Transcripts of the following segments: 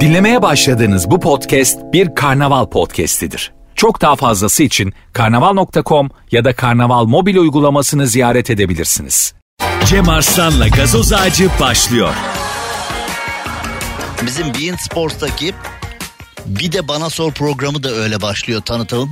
Dinlemeye başladığınız bu podcast bir karnaval podcastidir. Çok daha fazlası için karnaval.com ya da karnaval mobil uygulamasını ziyaret edebilirsiniz. Cem Arslan'la gazoz ağacı başlıyor. Bizim Bein Sports'taki bir de bana sor programı da öyle başlıyor tanıtım.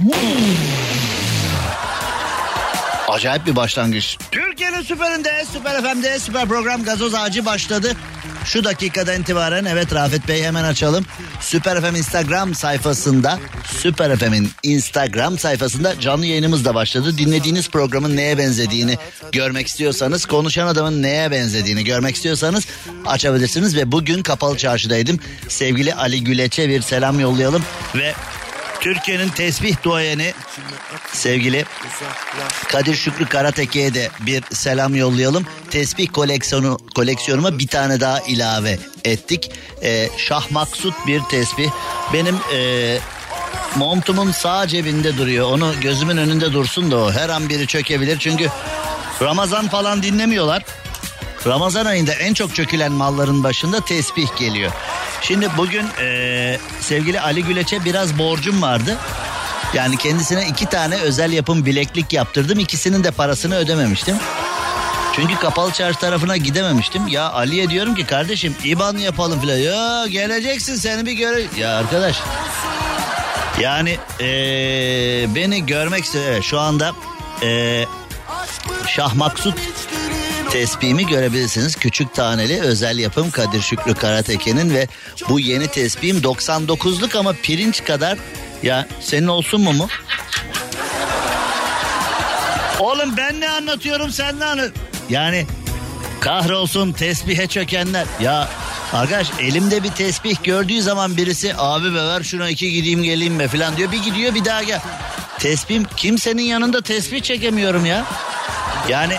Acayip bir başlangıç. Türkiye'nin süperinde, süper FM'de süper program gazoz ağacı başladı. Şu dakikadan itibaren evet Rafet Bey hemen açalım. Süper FM Instagram sayfasında Süper FM'in Instagram sayfasında canlı yayınımız da başladı. Dinlediğiniz programın neye benzediğini görmek istiyorsanız, konuşan adamın neye benzediğini görmek istiyorsanız açabilirsiniz ve bugün kapalı çarşıdaydım. Sevgili Ali Güleç'e bir selam yollayalım ve Türkiye'nin tesbih duayeni sevgili Kadir Şükrü Karateke'ye de bir selam yollayalım. Tesbih koleksiyonu koleksiyonuma bir tane daha ilave ettik. Ee, Şah Maksut bir tesbih. Benim e, montumun sağ cebinde duruyor. Onu gözümün önünde dursun da o. Her an biri çökebilir. Çünkü Ramazan falan dinlemiyorlar. Ramazan ayında en çok çökülen malların başında tesbih geliyor. Şimdi bugün e, sevgili Ali Güleç'e biraz borcum vardı. Yani kendisine iki tane özel yapım bileklik yaptırdım. İkisinin de parasını ödememiştim. Çünkü kapalı çarşı tarafına gidememiştim. Ya Ali'ye diyorum ki kardeşim İban yapalım filan. Ya geleceksin seni bir göre. Ya arkadaş. Yani ee, beni görmek istiyor. Evet, şu anda ee, Şah Maksut tespihimi görebilirsiniz. Küçük taneli özel yapım Kadir Şükrü Karateke'nin ve bu yeni tespihim 99'luk ama pirinç kadar ya senin olsun mu mu? Oğlum ben ne anlatıyorum sen ne anlat? Yani kahrolsun tesbihe çökenler. Ya arkadaş elimde bir tesbih gördüğü zaman birisi abi be ver şuna iki gideyim geleyim be falan diyor. Bir gidiyor bir daha gel. Tesbih kimsenin yanında tesbih çekemiyorum ya. Yani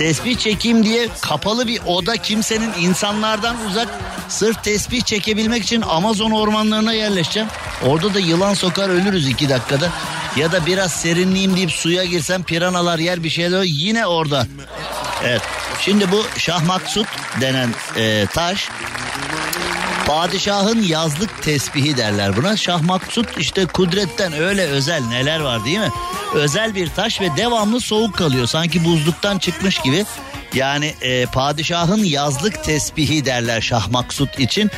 tesbih çekeyim diye kapalı bir oda kimsenin insanlardan uzak sırf tesbih çekebilmek için Amazon ormanlarına yerleşeceğim. Orada da yılan sokar ölürüz iki dakikada. Ya da biraz serinleyeyim deyip suya girsem piranalar yer bir şeyler yine orada. Evet. Şimdi bu Şah Maksut denen e, taş Padişahın yazlık tesbihi derler buna. Şah Maksut işte kudretten öyle özel neler var değil mi? Özel bir taş ve devamlı soğuk kalıyor. Sanki buzluktan çıkmış gibi. Yani e, padişahın yazlık tesbihi derler Şah Maksut için.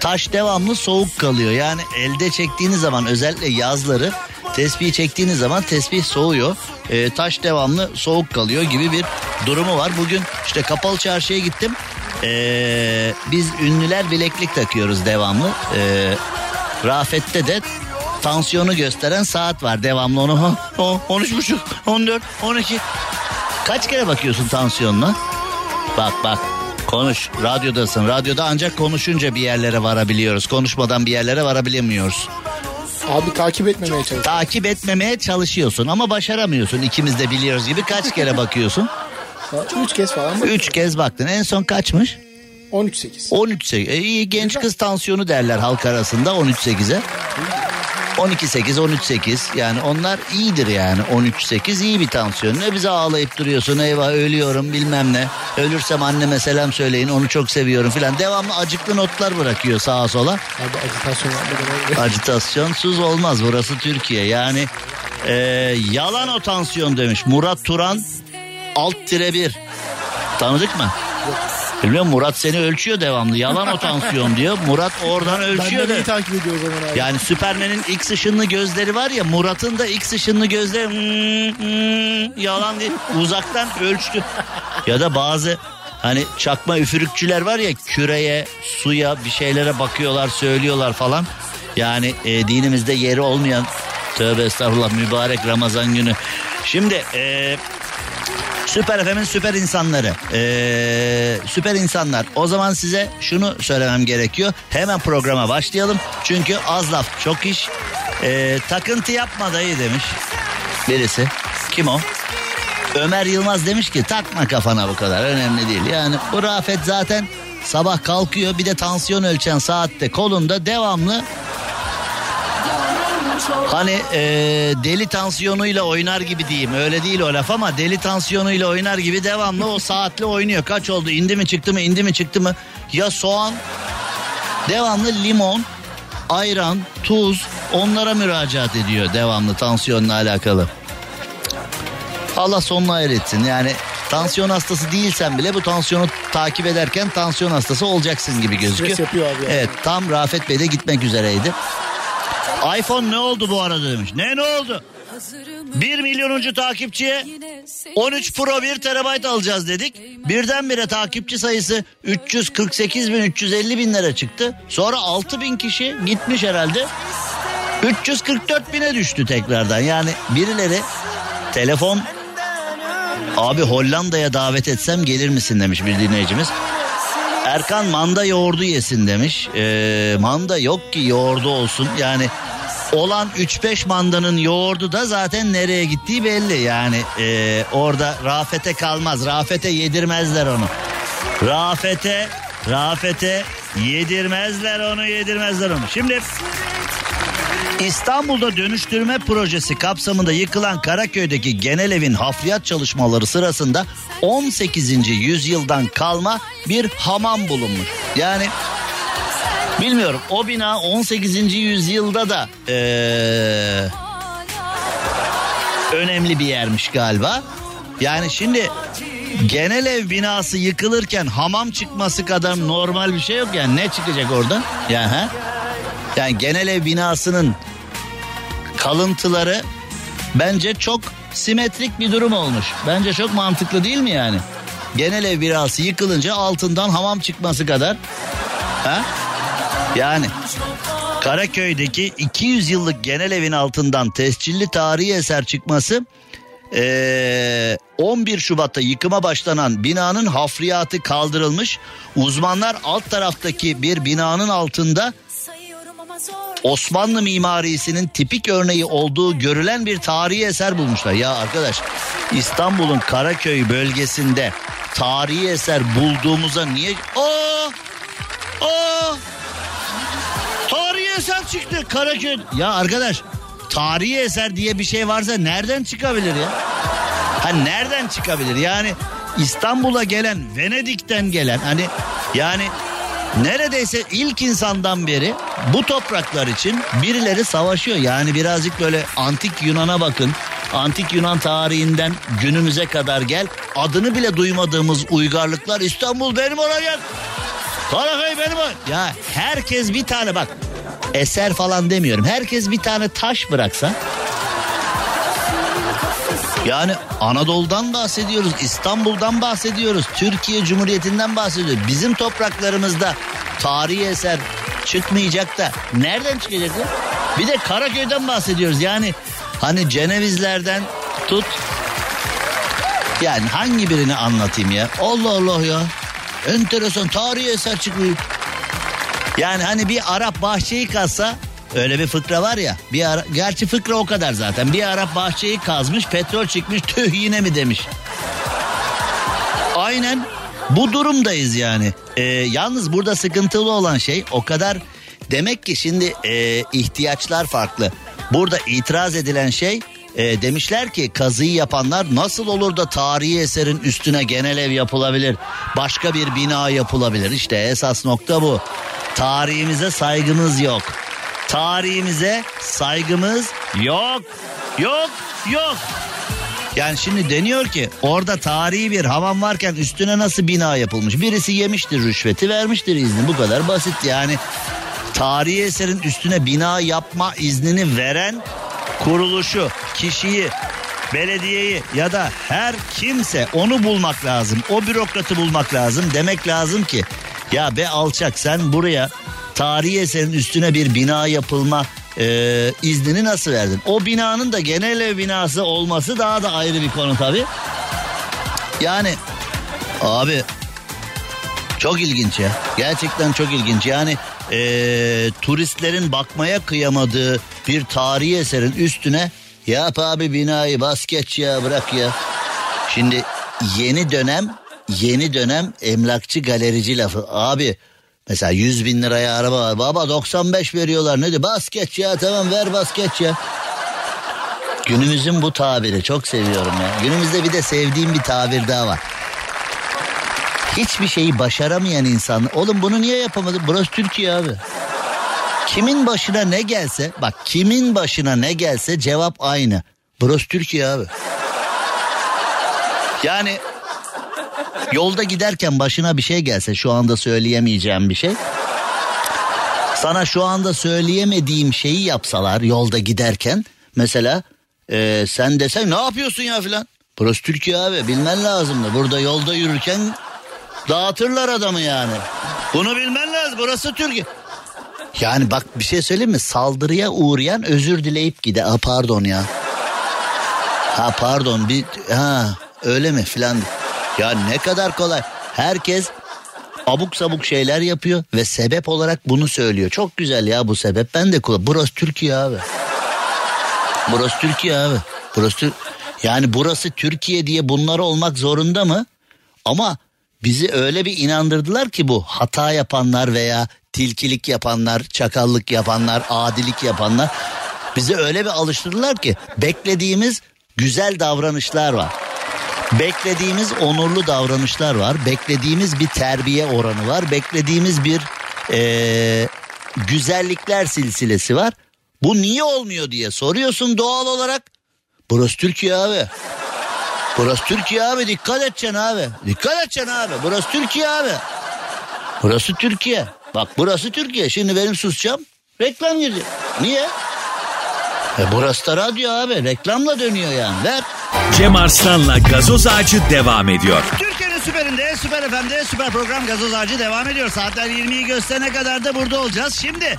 Taş devamlı soğuk kalıyor. Yani elde çektiğiniz zaman özellikle yazları tesbih çektiğiniz zaman tesbih soğuyor. E, taş devamlı soğuk kalıyor gibi bir durumu var. Bugün işte kapalı çarşıya gittim. Ee, biz ünlüler bileklik takıyoruz devamlı. Ee, Rafet'te de tansiyonu gösteren saat var devamlı onu. Ha, o, 13 buçuk, 14, 12. Kaç kere bakıyorsun tansiyonuna? Bak bak konuş radyodasın. Radyoda ancak konuşunca bir yerlere varabiliyoruz. Konuşmadan bir yerlere varabilemiyoruz. Abi takip etmemeye çalış. Takip etmemeye çalışıyorsun ama başaramıyorsun. İkimiz de biliyoruz gibi kaç kere bakıyorsun? Üç kez falan. Üç kez baktın. En son kaçmış? 13-8. 13-8. E, iyi genç kız tansiyonu derler halk arasında 13-8'e. 12-8, 13-8 yani onlar iyidir yani 13-8 iyi bir tansiyon. Ne bize ağlayıp duruyorsun eyvah ölüyorum bilmem ne. Ölürsem anneme selam söyleyin onu çok seviyorum filan. Devamlı acıklı notlar bırakıyor sağa sola. Abi agitasyon yapmadan Agitasyonsuz olmaz burası Türkiye yani e, yalan o tansiyon demiş Murat Turan alt tire bir. Tanıdık mı? Bilmiyorum Murat seni ölçüyor devamlı. Yalan o tansiyon diyor. Murat oradan ölçüyor Ben de takip ediyor o zaman abi. Yani Süpermen'in X ışınlı gözleri var ya Murat'ın da X ışınlı gözleri hmm, hmm, yalan değil. Uzaktan ölçtü. Ya da bazı hani çakma üfürükçüler var ya küreye, suya bir şeylere bakıyorlar, söylüyorlar falan. Yani e, dinimizde yeri olmayan tövbe estağfurullah mübarek Ramazan günü. Şimdi e, Süper FM'in süper insanları. Ee, süper insanlar. O zaman size şunu söylemem gerekiyor. Hemen programa başlayalım. Çünkü az laf çok iş. Ee, takıntı yapma dayı demiş birisi. Kim o? Ömer Yılmaz demiş ki takma kafana bu kadar önemli değil. Yani bu Rafet zaten sabah kalkıyor bir de tansiyon ölçen saatte kolunda devamlı Hani e, deli tansiyonuyla oynar gibi diyeyim. Öyle değil o laf ama deli tansiyonuyla oynar gibi devamlı o saatle oynuyor. Kaç oldu? İndi mi çıktı mı? indi mi çıktı mı? Ya soğan Devamlı limon, ayran, tuz onlara müracaat ediyor devamlı tansiyonla alakalı. Allah sonuna hayır etsin. Yani tansiyon hastası değilsen bile bu tansiyonu takip ederken tansiyon hastası olacaksın gibi gözüküyor. Stres yapıyor abi yani. Evet tam Rafet Bey de gitmek üzereydi. iPhone ne oldu bu arada demiş. Ne ne oldu? 1 milyonuncu takipçiye 13 Pro 1 terabayt alacağız dedik. Birdenbire takipçi sayısı 348 bin 350 binlere çıktı. Sonra 6 bin kişi gitmiş herhalde. 344 bine düştü tekrardan. Yani birileri telefon abi Hollanda'ya davet etsem gelir misin demiş bir dinleyicimiz. Erkan manda yoğurdu yesin demiş. Ee, manda yok ki yoğurdu olsun. Yani olan 3-5 mandanın yoğurdu da zaten nereye gittiği belli. Yani ee, orada Rafet'e kalmaz. Rafet'e yedirmezler onu. Rafet'e Rafet'e yedirmezler onu yedirmezler onu. Şimdi İstanbul'da dönüştürme projesi kapsamında yıkılan Karaköy'deki genel evin hafriyat çalışmaları sırasında 18. yüzyıldan kalma bir hamam bulunmuş. Yani bilmiyorum o bina 18. yüzyılda da ee, önemli bir yermiş galiba. Yani şimdi genel ev binası yıkılırken hamam çıkması kadar normal bir şey yok yani ne çıkacak oradan? Yani, ha? yani genel ev binasının kalıntıları bence çok simetrik bir durum olmuş. Bence çok mantıklı değil mi yani? Genel ev binası yıkılınca altından hamam çıkması kadar. Ha? Yani Karaköy'deki 200 yıllık genel evin altından tescilli tarihi eser çıkması ee, 11 Şubat'ta yıkıma başlanan binanın hafriyatı kaldırılmış. Uzmanlar alt taraftaki bir binanın altında Osmanlı mimarisinin tipik örneği olduğu görülen bir tarihi eser bulmuşlar. Ya arkadaş İstanbul'un Karaköy bölgesinde tarihi eser bulduğumuza niye... Aa! Aa! Çıktı Karaköy. Ya arkadaş tarihi eser diye bir şey varsa nereden çıkabilir ya? Ha nereden çıkabilir? Yani İstanbul'a gelen, Venedik'ten gelen hani yani neredeyse ilk insandan beri bu topraklar için birileri savaşıyor. Yani birazcık böyle antik Yunan'a bakın. Antik Yunan tarihinden günümüze kadar gel. Adını bile duymadığımız uygarlıklar İstanbul benim olacak. Karaköy benim olacak. Ya herkes bir tane bak eser falan demiyorum. Herkes bir tane taş bıraksa yani Anadolu'dan bahsediyoruz, İstanbul'dan bahsediyoruz, Türkiye Cumhuriyeti'nden bahsediyoruz. Bizim topraklarımızda tarihi eser çıkmayacak da nereden çıkacak? Bir de Karaköy'den bahsediyoruz. Yani hani Cenevizlerden tut yani hangi birini anlatayım ya? Allah Allah ya. Enteresan tarihi eser çıkıyor. Yani hani bir Arap bahçeyi kazsa öyle bir fıkra var ya. Bir ara, gerçi fıkra o kadar zaten. Bir Arap bahçeyi kazmış petrol çıkmış tüh yine mi demiş. Aynen bu durumdayız yani. Ee, yalnız burada sıkıntılı olan şey o kadar demek ki şimdi e, ihtiyaçlar farklı. Burada itiraz edilen şey e, demişler ki kazıyı yapanlar nasıl olur da tarihi eserin üstüne genel ev yapılabilir? Başka bir bina yapılabilir. İşte esas nokta bu. Tarihimize saygımız yok. Tarihimize saygımız yok. Yok, yok. Yani şimdi deniyor ki orada tarihi bir hamam varken üstüne nasıl bina yapılmış? Birisi yemiştir rüşveti vermiştir izni bu kadar basit yani. Tarihi eserin üstüne bina yapma iznini veren kuruluşu, kişiyi, belediyeyi ya da her kimse onu bulmak lazım. O bürokratı bulmak lazım. Demek lazım ki ya be alçak sen buraya tarihi eserin üstüne bir bina yapılma e, iznini nasıl verdin? O binanın da genel ev binası olması daha da ayrı bir konu tabii. Yani abi çok ilginç ya. Gerçekten çok ilginç. Yani e, turistlerin bakmaya kıyamadığı bir tarihi eserin üstüne yap abi binayı bas geç ya bırak ya. Şimdi yeni dönem yeni dönem emlakçı galerici lafı. Abi mesela 100 bin liraya araba var. Baba 95 veriyorlar. Ne diyor? Bas geç ya tamam ver bas geç ya. Günümüzün bu tabiri çok seviyorum ya. Günümüzde bir de sevdiğim bir tabir daha var. Hiçbir şeyi başaramayan insan. Oğlum bunu niye yapamadın? Burası Türkiye abi. Kimin başına ne gelse bak kimin başına ne gelse cevap aynı. Burası Türkiye abi. Yani yolda giderken başına bir şey gelse şu anda söyleyemeyeceğim bir şey. Sana şu anda söyleyemediğim şeyi yapsalar yolda giderken mesela e, sen desen ne yapıyorsun ya filan. Burası Türkiye abi bilmen lazımdı. Burada yolda yürürken dağıtırlar adamı yani. Bunu bilmen lazım burası Türkiye. Yani bak bir şey söyleyeyim mi? Saldırıya uğrayan özür dileyip gide. Ha pardon ya. Ha pardon bir ha öyle mi filan. Ya ne kadar kolay. Herkes abuk sabuk şeyler yapıyor ve sebep olarak bunu söylüyor. Çok güzel ya bu sebep. Ben de kullan. Burası Türkiye abi. Burası Türkiye abi. Burası yani burası Türkiye diye bunlar olmak zorunda mı? Ama bizi öyle bir inandırdılar ki bu hata yapanlar veya tilkilik yapanlar, çakallık yapanlar, adilik yapanlar bizi öyle bir alıştırdılar ki beklediğimiz güzel davranışlar var. Beklediğimiz onurlu davranışlar var. Beklediğimiz bir terbiye oranı var. Beklediğimiz bir ee, güzellikler silsilesi var. Bu niye olmuyor diye soruyorsun doğal olarak. Burası Türkiye abi. Burası Türkiye abi dikkat edeceksin abi. Dikkat edeceksin abi. Burası Türkiye abi. Burası Türkiye. Bak burası Türkiye. Şimdi benim susacağım. Reklam girecek. Niye? E burası da radyo abi. Reklamla dönüyor yani. Ver. Cem Arslan'la gazoz ağacı devam ediyor. Türkiye'nin süperinde, süper FM'de, süper program gazoz ağacı devam ediyor. Saatler 20'yi gösterene kadar da burada olacağız. Şimdi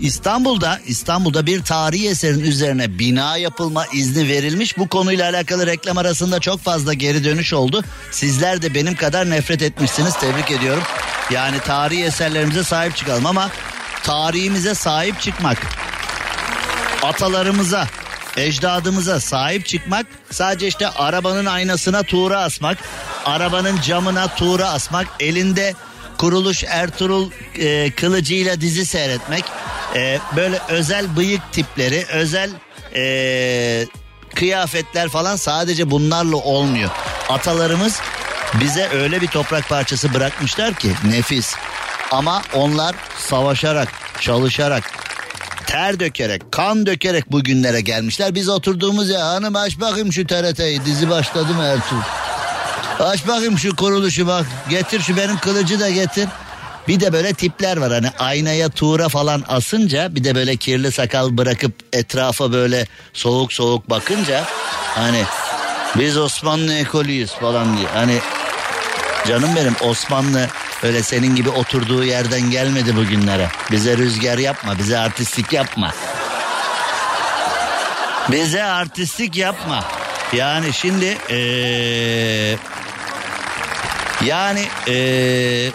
İstanbul'da İstanbul'da bir tarihi eserin üzerine bina yapılma izni verilmiş. Bu konuyla alakalı reklam arasında çok fazla geri dönüş oldu. Sizler de benim kadar nefret etmişsiniz. Tebrik ediyorum. Yani tarihi eserlerimize sahip çıkalım ama tarihimize sahip çıkmak atalarımıza, ecdadımıza sahip çıkmak sadece işte arabanın aynasına tuğra asmak, arabanın camına tuğra asmak, elinde kuruluş Ertuğrul e, kılıcıyla dizi seyretmek, e, böyle özel bıyık tipleri, özel e, kıyafetler falan sadece bunlarla olmuyor. Atalarımız bize öyle bir toprak parçası bırakmışlar ki nefis. Ama onlar savaşarak, çalışarak, ter dökerek, kan dökerek bugünlere gelmişler. Biz oturduğumuz ya hanım aç bakayım şu TRT'yi dizi başladı mı Ertuğrul? Aç bakayım şu kuruluşu bak. Getir şu benim kılıcı da getir. Bir de böyle tipler var hani aynaya tuğra falan asınca bir de böyle kirli sakal bırakıp etrafa böyle soğuk soğuk bakınca hani biz Osmanlı ekolüyüz falan diye. Hani canım benim Osmanlı öyle senin gibi oturduğu yerden gelmedi bugünlere. Bize rüzgar yapma, bize artistlik yapma. Bize artistlik yapma. Yani şimdi ee, yani ee,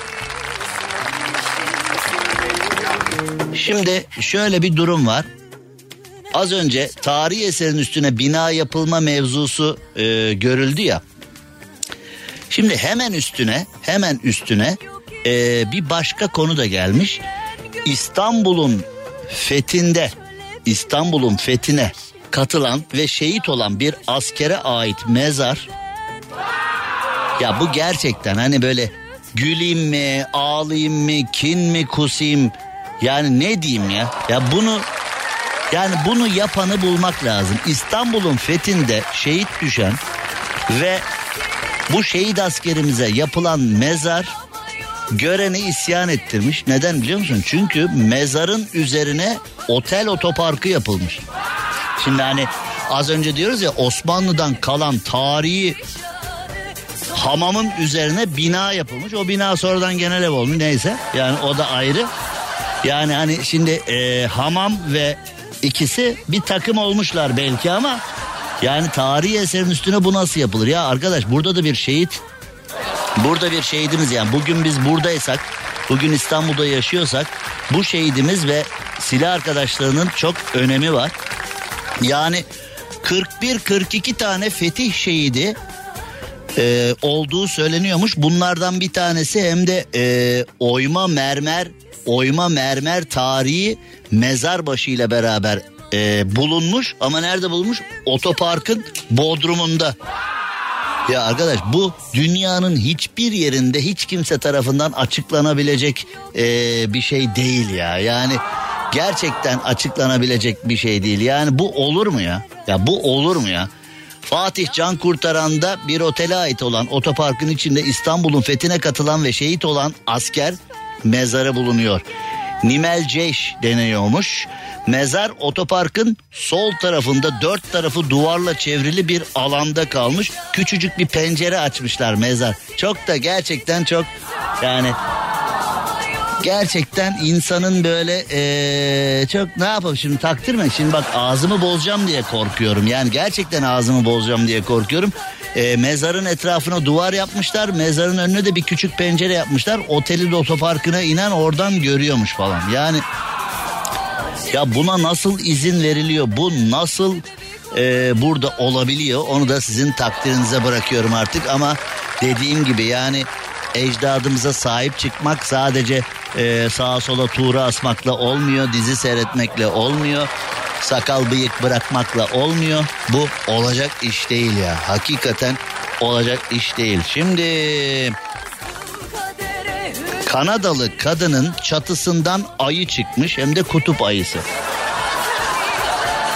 şimdi şöyle bir durum var. Az önce tarihi eserin üstüne bina yapılma mevzusu ee, görüldü ya. Şimdi hemen üstüne hemen üstüne ee, bir başka konu da gelmiş. İstanbul'un fethinde İstanbul'un fethine katılan ve şehit olan bir askere ait mezar. Ya bu gerçekten hani böyle güleyim mi, ağlayayım mı, kin mi kusayım yani ne diyeyim ya? Ya bunu yani bunu yapanı bulmak lazım. İstanbul'un fethinde şehit düşen ve bu şehit askerimize yapılan mezar göreni isyan ettirmiş. Neden biliyor musun? Çünkü mezarın üzerine otel otoparkı yapılmış. Şimdi hani az önce diyoruz ya Osmanlı'dan kalan tarihi hamamın üzerine bina yapılmış. O bina sonradan genel ev olmuş neyse. Yani o da ayrı. Yani hani şimdi e, hamam ve ikisi bir takım olmuşlar belki ama yani tarihi eserin üstüne bu nasıl yapılır? Ya arkadaş burada da bir şehit Burada bir şehidimiz yani bugün biz buradaysak, bugün İstanbul'da yaşıyorsak bu şehidimiz ve silah arkadaşlarının çok önemi var. Yani 41-42 tane fetih şehidi e, olduğu söyleniyormuş. Bunlardan bir tanesi hem de e, oyma mermer, oyma mermer tarihi mezar başı ile beraber e, bulunmuş. Ama nerede bulunmuş? Otoparkın bodrumunda. Ya arkadaş bu dünyanın hiçbir yerinde hiç kimse tarafından açıklanabilecek e, bir şey değil ya. Yani gerçekten açıklanabilecek bir şey değil. Yani bu olur mu ya? Ya bu olur mu ya? Fatih Can Kurtaran'da bir otele ait olan otoparkın içinde İstanbul'un fethine katılan ve şehit olan asker mezarı bulunuyor. Nimel Ceş deniyormuş. Mezar otoparkın sol tarafında dört tarafı duvarla çevrili bir alanda kalmış. Küçücük bir pencere açmışlar mezar. Çok da gerçekten çok yani gerçekten insanın böyle ee, çok ne yapalım şimdi takdir mi? Şimdi bak ağzımı bozacağım diye korkuyorum. Yani gerçekten ağzımı bozacağım diye korkuyorum. E, mezarın etrafına duvar yapmışlar. Mezarın önüne de bir küçük pencere yapmışlar. Otelin otoparkına inen oradan görüyormuş falan. Yani ya buna nasıl izin veriliyor? Bu nasıl e, burada olabiliyor? Onu da sizin takdirinize bırakıyorum artık. Ama dediğim gibi yani ecdadımıza sahip çıkmak sadece e, sağa sola tuğra asmakla olmuyor. Dizi seyretmekle olmuyor. Sakal bıyık bırakmakla olmuyor. Bu olacak iş değil ya. Hakikaten olacak iş değil. Şimdi Kanadalı kadının çatısından ayı çıkmış hem de kutup ayısı.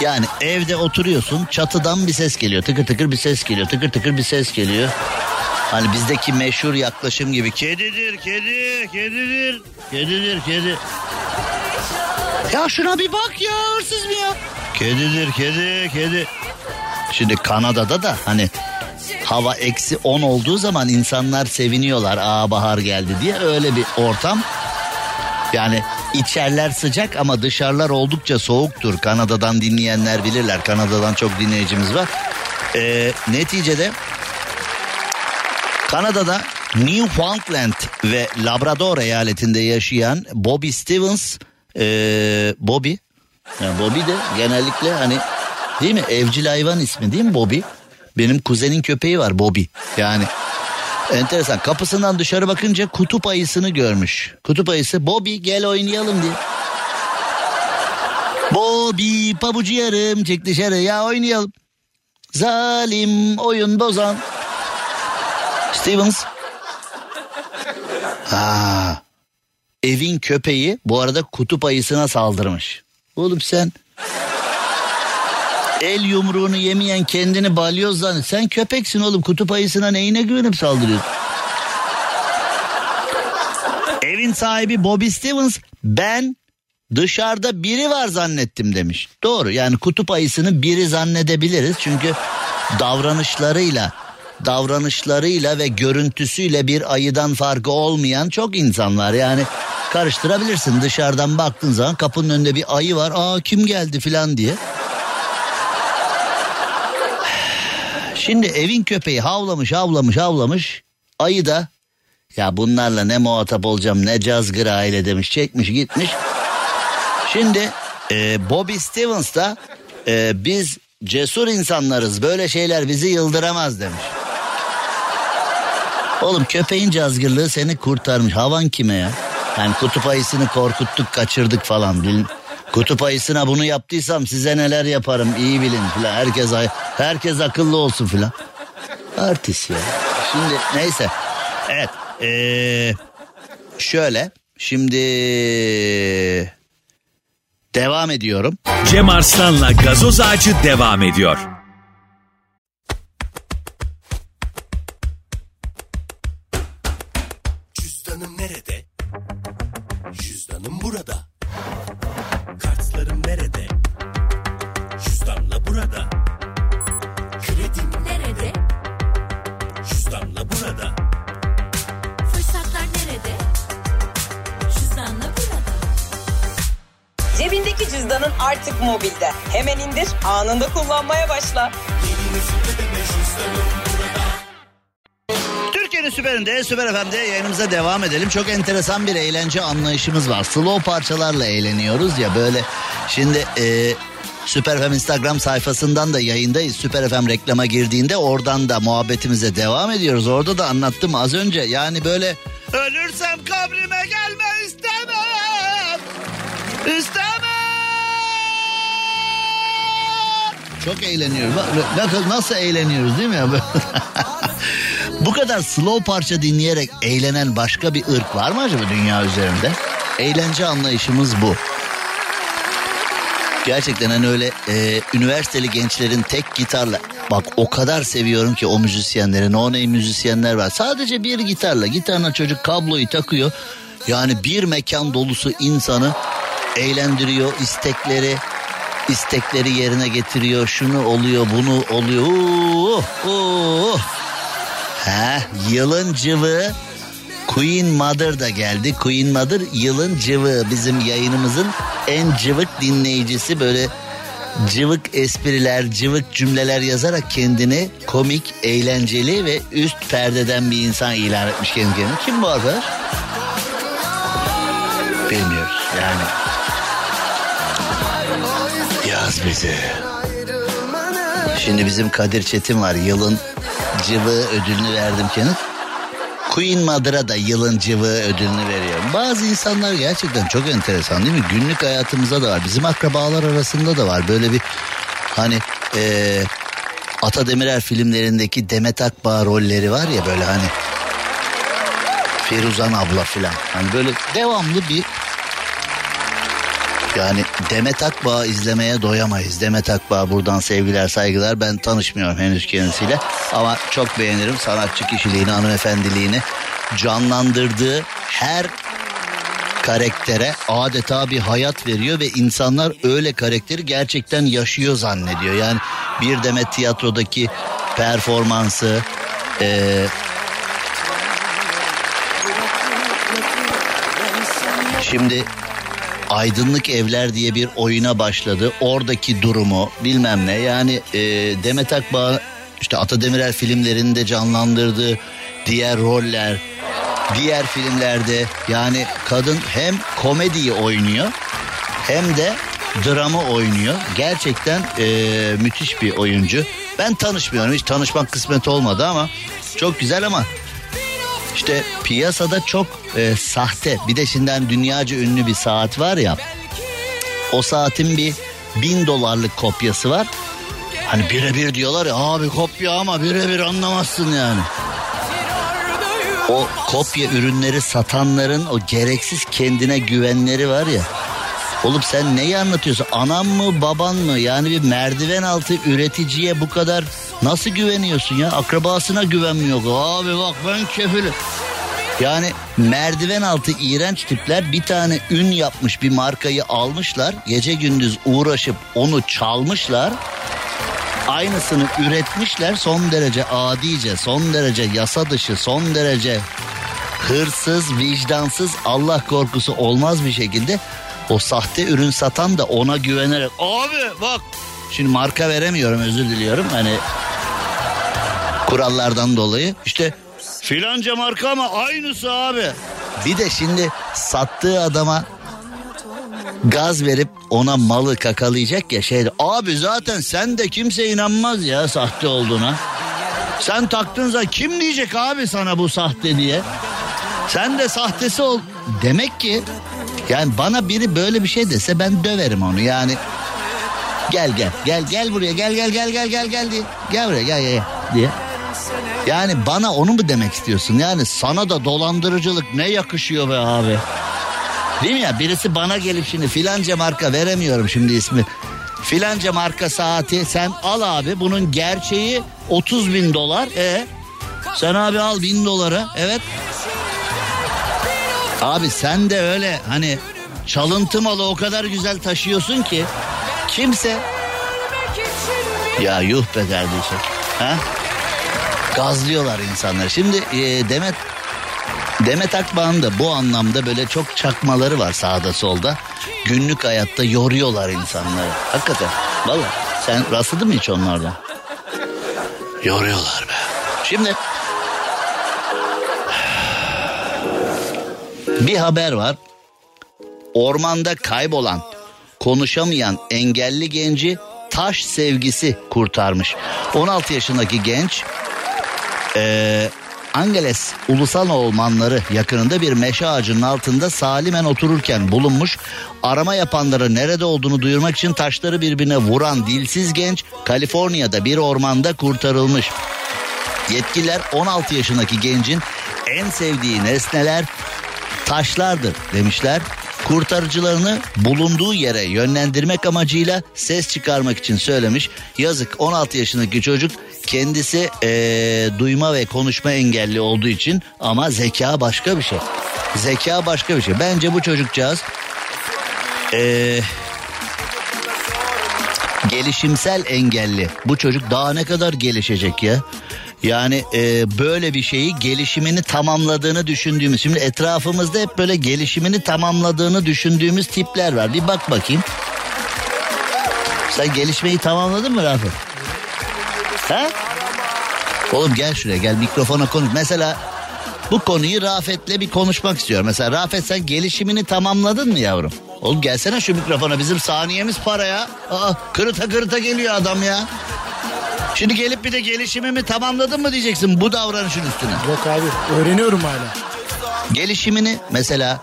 Yani evde oturuyorsun çatıdan bir ses geliyor tıkır tıkır bir ses geliyor tıkır tıkır bir ses geliyor. Hani bizdeki meşhur yaklaşım gibi kedidir kedi kedidir kedidir kedi. Ya şuna bir bak ya hırsız mı ya? Kedidir kedi kedi. Şimdi Kanada'da da hani hava eksi 10 olduğu zaman insanlar seviniyorlar. Aa bahar geldi diye öyle bir ortam. Yani içerler sıcak ama dışarılar oldukça soğuktur. Kanada'dan dinleyenler bilirler. Kanada'dan çok dinleyicimiz var. Ee, neticede Kanada'da Newfoundland ve Labrador eyaletinde yaşayan Bobby Stevens ee, Bobby yani Bobby de genellikle hani değil mi evcil hayvan ismi değil mi Bobby? Benim kuzenin köpeği var Bobby. Yani enteresan kapısından dışarı bakınca kutup ayısını görmüş. Kutup ayısı Bobby gel oynayalım diye. Bobby pabucu yarım çık dışarı ya oynayalım. Zalim oyun bozan. Stevens. Ha. Evin köpeği bu arada kutup ayısına saldırmış. Oğlum sen el yumruğunu yemeyen kendini balyoz zannet. Sen köpeksin oğlum kutup ayısına neyine güvenip saldırıyorsun? Evin sahibi Bobby Stevens ben dışarıda biri var zannettim demiş. Doğru yani kutup ayısını biri zannedebiliriz çünkü davranışlarıyla davranışlarıyla ve görüntüsüyle bir ayıdan farkı olmayan çok insan var. Yani karıştırabilirsin dışarıdan baktığın zaman kapının önünde bir ayı var. Aa kim geldi filan diye. Şimdi evin köpeği havlamış havlamış havlamış. Ayı da ya bunlarla ne muhatap olacağım ne cazgır aile demiş çekmiş gitmiş. Şimdi e, Bobby Stevens da e, biz cesur insanlarız böyle şeyler bizi yıldıramaz demiş. Oğlum köpeğin cazgırlığı seni kurtarmış. Havan kime ya? Yani kutup ayısını korkuttuk kaçırdık falan. Bilin. Kutup ayısına bunu yaptıysam size neler yaparım iyi bilin filan. Herkes herkes akıllı olsun filan. Artist ya. Şimdi neyse. Evet. Ee, şöyle. Şimdi devam ediyorum. Cem Arslan'la gazoz ağacı devam ediyor. Artık mobilde. Hemen indir, anında kullanmaya başla. Türkiye'nin süperinde, süper FM'de yayınımıza devam edelim. Çok enteresan bir eğlence anlayışımız var. Slow parçalarla eğleniyoruz ya böyle. Şimdi e, Süper FM Instagram sayfasından da yayındayız. Süper FM reklama girdiğinde oradan da muhabbetimize devam ediyoruz. Orada da anlattım az önce. Yani böyle ölürsem kabrime gelme istemem. İstemem. Çok eğleniyoruz. Bak, Nasıl, nasıl eğleniyoruz değil mi ya? Bu kadar slow parça dinleyerek eğlenen başka bir ırk var mı acaba dünya üzerinde? Eğlence anlayışımız bu. Gerçekten hani öyle e, üniversiteli gençlerin tek gitarla bak o kadar seviyorum ki o müzisyenleri no name müzisyenler var. Sadece bir gitarla gitarına çocuk kabloyu takıyor. Yani bir mekan dolusu insanı eğlendiriyor istekleri istekleri yerine getiriyor şunu oluyor bunu oluyor. Oo, oo. Ha, yılın cıvı Queen Mother da geldi. Queen Mother yılın cıvı bizim yayınımızın en cıvık dinleyicisi böyle cıvık espriler, cıvık cümleler yazarak kendini komik, eğlenceli ve üst perdeden bir insan ilan etmiş kendi kendine. Kim bu arkadaş? Bilmiyoruz yani. Bizi. Şimdi bizim Kadir Çetin var. Yılın cıvı ödülünü verdim kendine. Queen Mother'a da yılın cıvı ödülünü veriyorum. Bazı insanlar gerçekten çok enteresan değil mi? Günlük hayatımızda da var. Bizim akrabalar arasında da var. Böyle bir hani eee Ata Demirer filmlerindeki Demet Akbağ rolleri var ya böyle hani Firuzan abla filan. Hani böyle devamlı bir yani Demet Akbağ izlemeye doyamayız. Demet Akbağ buradan sevgiler saygılar. Ben tanışmıyorum henüz kendisiyle. Ama çok beğenirim sanatçı kişiliğini, hanımefendiliğini. Canlandırdığı her karaktere adeta bir hayat veriyor ve insanlar öyle karakteri gerçekten yaşıyor zannediyor. Yani bir Demet tiyatrodaki performansı, eee Şimdi Aydınlık Evler diye bir oyuna başladı. Oradaki durumu bilmem ne. Yani e, Demet Akbağ işte Ata Demirer filmlerinde canlandırdığı diğer roller, diğer filmlerde yani kadın hem komediyi oynuyor hem de dramı oynuyor. Gerçekten e, müthiş bir oyuncu. Ben tanışmıyorum hiç tanışmak kısmet olmadı ama çok güzel ama işte piyasada çok e, sahte bir de şimdiden dünyaca ünlü bir saat var ya o saatin bir bin dolarlık kopyası var. Hani birebir diyorlar ya abi kopya ama birebir anlamazsın yani. O kopya ürünleri satanların o gereksiz kendine güvenleri var ya. Oğlum sen neyi anlatıyorsun? Anam mı baban mı? Yani bir merdiven altı üreticiye bu kadar nasıl güveniyorsun ya? Akrabasına güvenmiyor. Abi bak ben kefilim. Yani merdiven altı iğrenç tipler bir tane ün yapmış bir markayı almışlar. Gece gündüz uğraşıp onu çalmışlar. Aynısını üretmişler son derece adice, son derece yasa dışı, son derece hırsız, vicdansız, Allah korkusu olmaz bir şekilde o sahte ürün satan da ona güvenerek abi bak şimdi marka veremiyorum özür diliyorum hani kurallardan dolayı işte filanca marka ama aynısı abi. Bir de şimdi sattığı adama gaz verip ona malı kakalayacak ya şey abi zaten sen de kimse inanmaz ya sahte olduğuna. Sen taktığınızda kim diyecek abi sana bu sahte diye. Sen de sahtesi ol. Demek ki yani bana biri böyle bir şey dese ben döverim onu yani. Gel gel gel gel buraya gel gel gel gel gel gel diye. Gel buraya gel gel, diye. Yani bana onu mu demek istiyorsun? Yani sana da dolandırıcılık ne yakışıyor be abi. Değil mi ya birisi bana gelip şimdi filanca marka veremiyorum şimdi ismi. Filanca marka saati sen al abi bunun gerçeği 30 bin dolar. E sen abi al bin dolara evet. Abi sen de öyle hani çalıntı malı o kadar güzel taşıyorsun ki kimse ya yuh be kardeşim. Ha? Gazlıyorlar insanları. Şimdi e, Demet Demet Akbağ'ın da bu anlamda böyle çok çakmaları var sağda solda. Günlük hayatta yoruyorlar insanları. Hakikaten. Valla sen rastladın mı hiç onlardan? Yoruyorlar be. Şimdi bir haber var. Ormanda kaybolan, konuşamayan engelli genci taş sevgisi kurtarmış. 16 yaşındaki genç ee, Angeles Ulusal Ormanları yakınında bir meşe ağacının altında salimen otururken bulunmuş. Arama yapanları nerede olduğunu duyurmak için taşları birbirine vuran dilsiz genç Kaliforniya'da bir ormanda kurtarılmış. Yetkililer 16 yaşındaki gencin en sevdiği nesneler taşlardır demişler. Kurtarıcılarını bulunduğu yere yönlendirmek amacıyla ses çıkarmak için söylemiş. Yazık 16 yaşındaki çocuk kendisi eee, duyma ve konuşma engelli olduğu için ama zeka başka bir şey. Zeka başka bir şey. Bence bu çocukcağız eee, gelişimsel engelli. Bu çocuk daha ne kadar gelişecek ya? Yani e, böyle bir şeyi gelişimini tamamladığını düşündüğümüz. Şimdi etrafımızda hep böyle gelişimini tamamladığını düşündüğümüz tipler var. Bir bak bakayım. Sen gelişmeyi tamamladın mı Rafet? Ha? Oğlum gel şuraya gel mikrofona konuş. Mesela bu konuyu Rafet'le bir konuşmak istiyorum. Mesela Rafet sen gelişimini tamamladın mı yavrum? Oğlum gelsene şu mikrofona bizim saniyemiz para ya. Aa, kırıta kırıta geliyor adam ya. Şimdi gelip bir de gelişimimi tamamladın mı diyeceksin bu davranışın üstüne. Yok abi öğreniyorum hala. Gelişimini mesela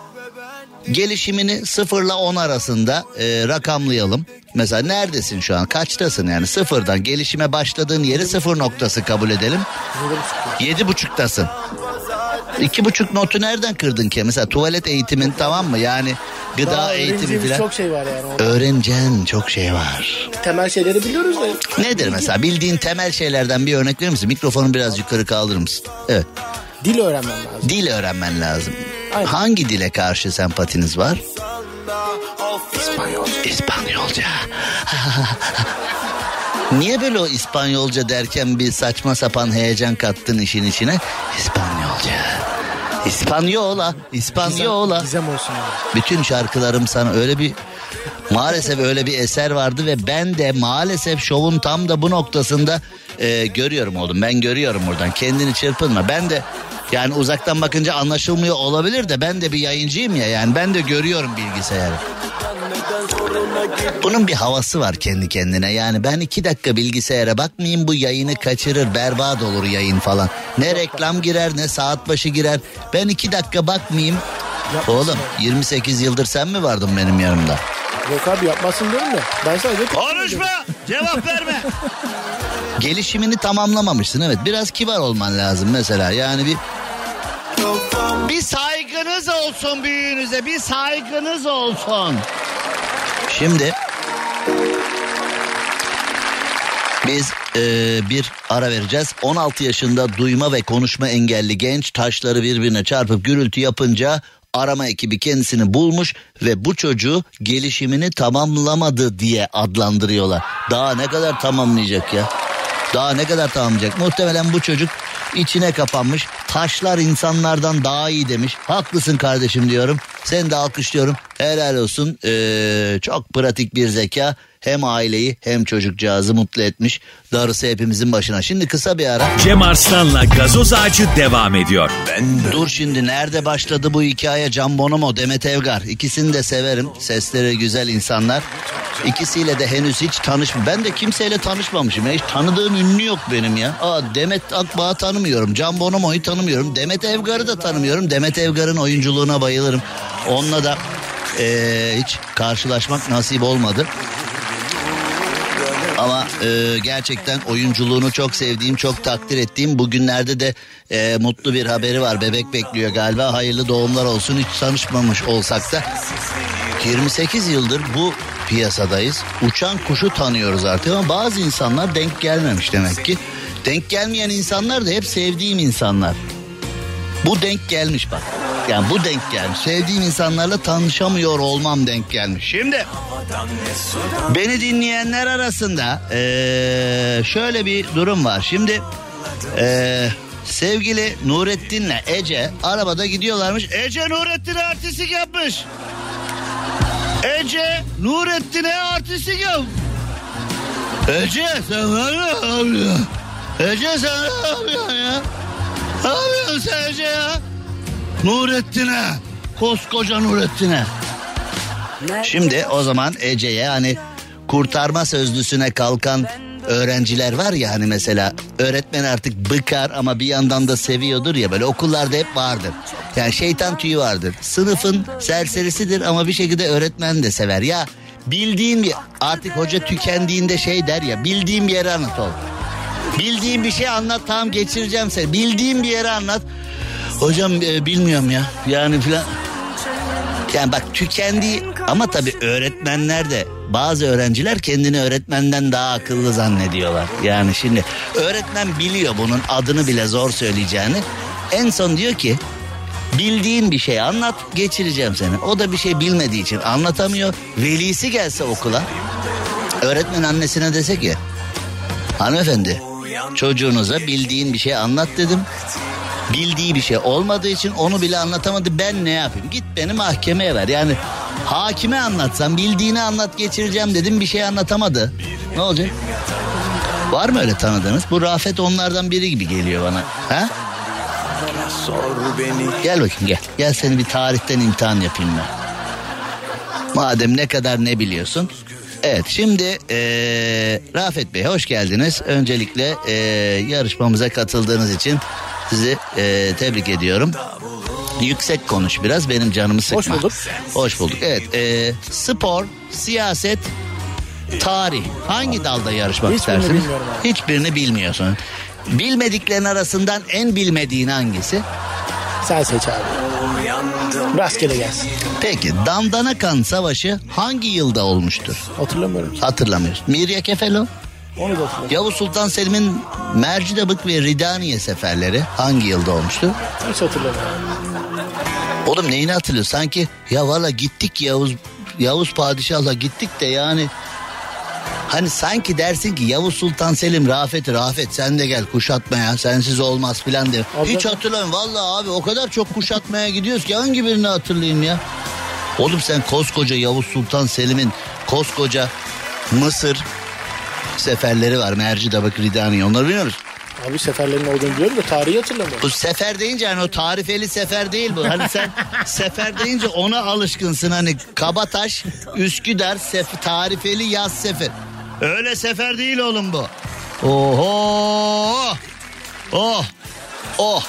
gelişimini sıfırla 10 arasında e, rakamlayalım. Mesela neredesin şu an? Kaçtasın yani? Sıfırdan gelişime başladığın yeri sıfır noktası kabul edelim. Yedi buçuktasın. İki buçuk notu nereden kırdın ki? Mesela tuvalet eğitimin tamam mı? Yani gıda Daha eğitimi falan. çok şey var yani. orada. Öğreneceğin çok şey var. Temel şeyleri biliyoruz da. Nedir mesela? Bildiğin temel şeylerden bir örnek verir misin? Mikrofonu biraz yukarı kaldırır mısın? Evet. Dil öğrenmem lazım. Dil öğrenmen lazım. Aynen. Hangi dile karşı sempatiniz var? İspanyolca. Niye böyle o İspanyolca derken bir saçma sapan heyecan kattın işin içine? İspanyolca. İspanyola, İspanyola. Gizem olsun abi. Bütün şarkılarım sana öyle bir maalesef öyle bir eser vardı ve ben de maalesef şovun tam da bu noktasında e, görüyorum oğlum. Ben görüyorum buradan. Kendini çırpınma. Ben de yani uzaktan bakınca anlaşılmıyor olabilir de ben de bir yayıncıyım ya yani ben de görüyorum bilgisayarı. Bunun bir havası var kendi kendine yani ben iki dakika bilgisayara bakmayayım bu yayını kaçırır berbat olur yayın falan. Ne reklam girer ne saat başı girer ben iki dakika bakmayayım. Oğlum 28 yıldır sen mi vardın benim yanımda? Yok abi yapmasın diyorum da. Ben sadece... Konuşma cevap verme. Gelişimini tamamlamamışsın evet biraz kibar olman lazım mesela yani bir bir saygınız olsun büyüğünüze bir saygınız olsun. Şimdi biz e, bir ara vereceğiz. 16 yaşında duyma ve konuşma engelli genç taşları birbirine çarpıp gürültü yapınca arama ekibi kendisini bulmuş ve bu çocuğu gelişimini tamamlamadı diye adlandırıyorlar. Daha ne kadar tamamlayacak ya? Daha ne kadar tamamlayacak? Muhtemelen bu çocuk içine kapanmış. Taşlar insanlardan daha iyi demiş. Haklısın kardeşim diyorum. Seni de alkışlıyorum. Helal olsun. Ee, çok pratik bir zeka. Hem aileyi hem çocukcağızı mutlu etmiş. Darısı hepimizin başına. Şimdi kısa bir ara. Cem Arslan'la gazoz ağacı devam ediyor. Dur şimdi nerede başladı bu hikaye Can Bonomo, Demet Evgar. İkisini de severim. Sesleri güzel insanlar. İkisiyle de henüz hiç tanışmam. Ben de kimseyle tanışmamışım. Ya. Hiç tanıdığım ünlü yok benim ya. Aa, Demet Akbağ'ı tanımıyorum. Can Bonomo'yu tanımıyorum. Demet Evgar'ı da tanımıyorum. Demet Evgar'ın oyunculuğuna bayılırım. Onunla da eee, hiç karşılaşmak nasip olmadı. Ama e, gerçekten oyunculuğunu çok sevdiğim, çok takdir ettiğim bugünlerde de e, mutlu bir haberi var. Bebek bekliyor galiba. Hayırlı doğumlar olsun. Hiç tanışmamış olsak da 28 yıldır bu piyasadayız. Uçan kuşu tanıyoruz artık ama bazı insanlar denk gelmemiş demek ki. Denk gelmeyen insanlar da hep sevdiğim insanlar. Bu denk gelmiş bak. Yani bu denk gelmiş. Sevdiğim insanlarla tanışamıyor olmam denk gelmiş. Şimdi beni dinleyenler arasında eee, şöyle bir durum var. Şimdi eee, sevgili Nurettin'le Ece arabada gidiyorlarmış. Ece Nurettin'e artistik yapmış. Ece Nurettin'e artistik yap. Ece sen ne yapıyorsun? Ece sen ne yapıyorsun ya? Ne yapıyorsun sen Ece ya? Nurettin'e. Koskoca Nurettin'e. Şimdi o zaman Ece'ye hani kurtarma sözlüsüne kalkan öğrenciler var ya hani mesela öğretmen artık bıkar ama bir yandan da seviyordur ya böyle okullarda hep vardır. Yani şeytan tüyü vardır. Sınıfın serserisidir ama bir şekilde öğretmen de sever. Ya bildiğin bir artık hoca tükendiğinde şey der ya bildiğim bir yere anlat oğlum. Bildiğin bir şey anlat tamam geçireceğim seni. Bildiğin bir yere anlat. Hocam e, bilmiyorum ya yani filan. Yani bak tükendi ama tabii öğretmenler de bazı öğrenciler kendini öğretmenden daha akıllı zannediyorlar. Yani şimdi öğretmen biliyor bunun adını bile zor söyleyeceğini. En son diyor ki bildiğin bir şey anlat geçireceğim seni. O da bir şey bilmediği için anlatamıyor. Velisi gelse okula öğretmen annesine dese ki hanımefendi çocuğunuza bildiğin bir şey anlat dedim. Bildiği bir şey olmadığı için onu bile anlatamadı. Ben ne yapayım? Git beni mahkemeye ver. Yani hakime anlatsam bildiğini anlat geçireceğim dedim bir şey anlatamadı. Ne olacak? Var mı öyle tanıdığınız? Bu Rafet onlardan biri gibi geliyor bana. Ha? Gel bakayım gel. Gel seni bir tarihten imtihan yapayım ben. Madem ne kadar ne biliyorsun. Evet şimdi eee, Rafet Bey hoş geldiniz. Öncelikle eee, yarışmamıza katıldığınız için sizi eee, tebrik ediyorum. Yüksek konuş biraz benim canımı sıkma. Hoş bulduk. Hoş bulduk. Evet eee, spor, siyaset, tarih hangi dalda yarışmak Hiçbirini abi. Hiçbirini bilmiyorsun. Bilmediklerin arasından en bilmediğin hangisi? Sen seç abi. Rastgele gelsin. Peki Dandanakan Savaşı hangi yılda olmuştur? Hatırlamıyorum. Hatırlamıyorsun. Mirya Kefelo? Onu da hatırlamıyorum. Yavuz Sultan Selim'in Mercidabık ve Ridaniye seferleri hangi yılda olmuştu? Hiç hatırlamıyorum. Oğlum neyini hatırlıyorsun? Sanki ya valla gittik Yavuz Yavuz Padişah'la gittik de yani Hani sanki dersin ki Yavuz Sultan Selim Rafet Rafet sen de gel kuşatmaya sensiz olmaz filan de. Abi- Hiç hatırlamıyorum valla abi o kadar çok kuşatmaya gidiyoruz ki hangi birini hatırlayayım ya? Oğlum sen koskoca Yavuz Sultan Selim'in koskoca Mısır seferleri var. Mercidabık Ridaniye onları biliyor musun? Abi seferlerin olduğunu biliyorum da tarihi hatırlamıyorum. Bu sefer deyince hani o tarifeli sefer değil bu. Hani sen sefer deyince ona alışkınsın. Hani Kabataş, Üsküdar, sef tarifeli yaz sefer. Öyle sefer değil oğlum bu. Oho! Oh! Oh!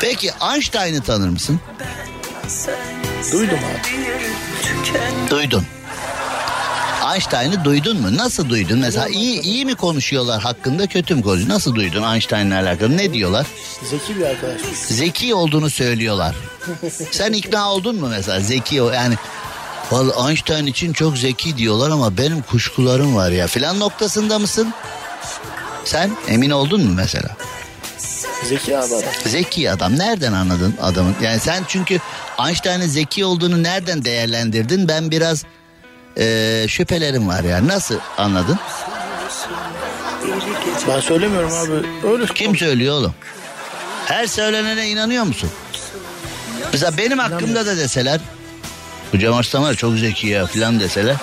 Peki Einstein'ı tanır mısın? Duydum abi. Duydun. Einstein'ı duydun mu? Nasıl duydun? Mesela iyi iyi mi konuşuyorlar hakkında kötü mü konuşuyor? Nasıl duydun Einstein'la alakalı? Ne diyorlar? Zeki bir arkadaş. zeki olduğunu söylüyorlar. Sen ikna oldun mu mesela zeki o yani Vallahi Einstein için çok zeki diyorlar ama benim kuşkularım var ya filan noktasında mısın? Sen emin oldun mu mesela? Zeki adam. Zeki adam nereden anladın adamın? Yani sen çünkü Einstein'ın zeki olduğunu nereden değerlendirdin? Ben biraz eee, şüphelerim var ya. Nasıl anladın? Ben söylemiyorum abi. Öyle Kim söylüyor oğlum? Her söylenene inanıyor musun? Mesela benim hakkımda da deseler bu Cem Arslan var çok zeki ya filan deseler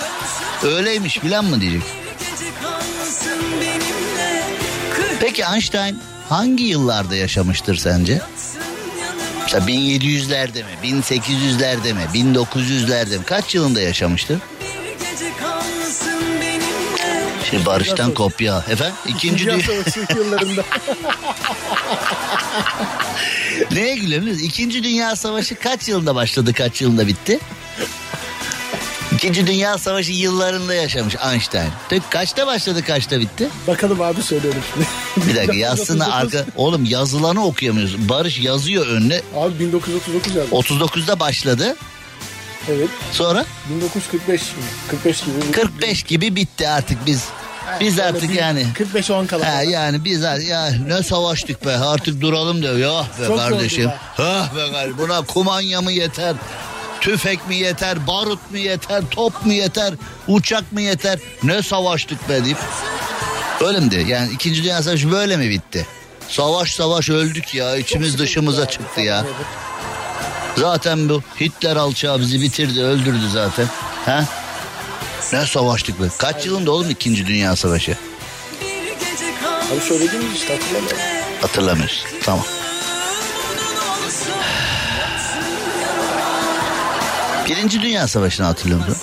öyleymiş filan mı diyecek? Peki Einstein hangi yıllarda yaşamıştır sence? Mesela 1700'lerde mi, 1800'lerde mi, 1900'lerde mi? Kaç yılında yaşamıştır? Şimdi Barış'tan kopya. Efendim? İkinci Dünya Dünya... Savaşı yıllarında. Neye gülüyorsunuz? İkinci Dünya Savaşı kaç yılında başladı, kaç yılında bitti? İkinci Dünya Savaşı yıllarında yaşamış Einstein. Tek kaçta başladı, kaçta bitti? Bakalım abi söylüyorum şimdi. Bir dakika yazsana arka... Oğlum yazılanı okuyamıyorsun. Barış yazıyor önüne. Abi 1939 yazdım. 39'da başladı. Evet. Sonra 1945 mi? 45 gibi. 45 gibi bitti artık biz. Biz Öyle artık bir yani. 45 10 kala. Ha, yani biz artık- ya ne savaştık be artık duralım diyor. Ya be Çok kardeşim. Ah be kardeşim buna kumanya mı yeter? Tüfek mi yeter? Barut mu yeter? Top mu yeter? Uçak mı yeter? Ne savaştık be deyip. Öyle mi diyor? Yani 2. Dünya Savaşı böyle mi bitti? Savaş savaş öldük ya içimiz dışımıza çıktı ya. Zaten bu Hitler alçağı bizi bitirdi öldürdü zaten. Ha? Ne savaştık be? Kaç yılında oğlum 2. Dünya Savaşı? Abi söylediğimiz işte hatırlamıyorum. Hatırlamıyorsun. Tamam. Birinci Dünya Savaşı'nı hatırlıyor musun?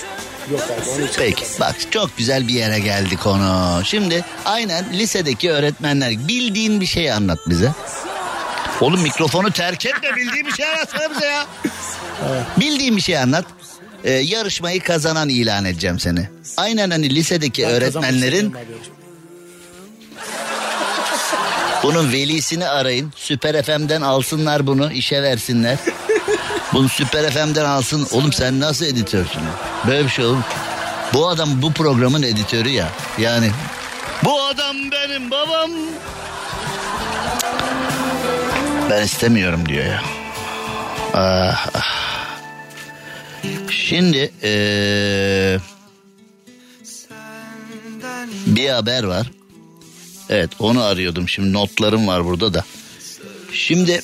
Yok abi Peki bak çok güzel bir yere geldi konu. Şimdi aynen lisedeki öğretmenler bildiğin bir şey anlat bize. Oğlum mikrofonu terk etme bildiğin bir şey anlatsana bize ya. Bildiğin bir şey anlat. Ee, yarışmayı kazanan ilan edeceğim seni. Aynen hani lisedeki Ben öğretmenlerin bunun velisini arayın. Süper FM'den alsınlar bunu işe versinler. Bunu Süper FM'den alsın. Oğlum sen nasıl editörsün? Böyle bir şey oğlum. Bu adam bu programın editörü ya. Yani bu adam benim babam. Ben istemiyorum diyor ya. Ah, ah. Şimdi eee, bir haber var. Evet onu arıyordum şimdi notlarım var burada da. Şimdi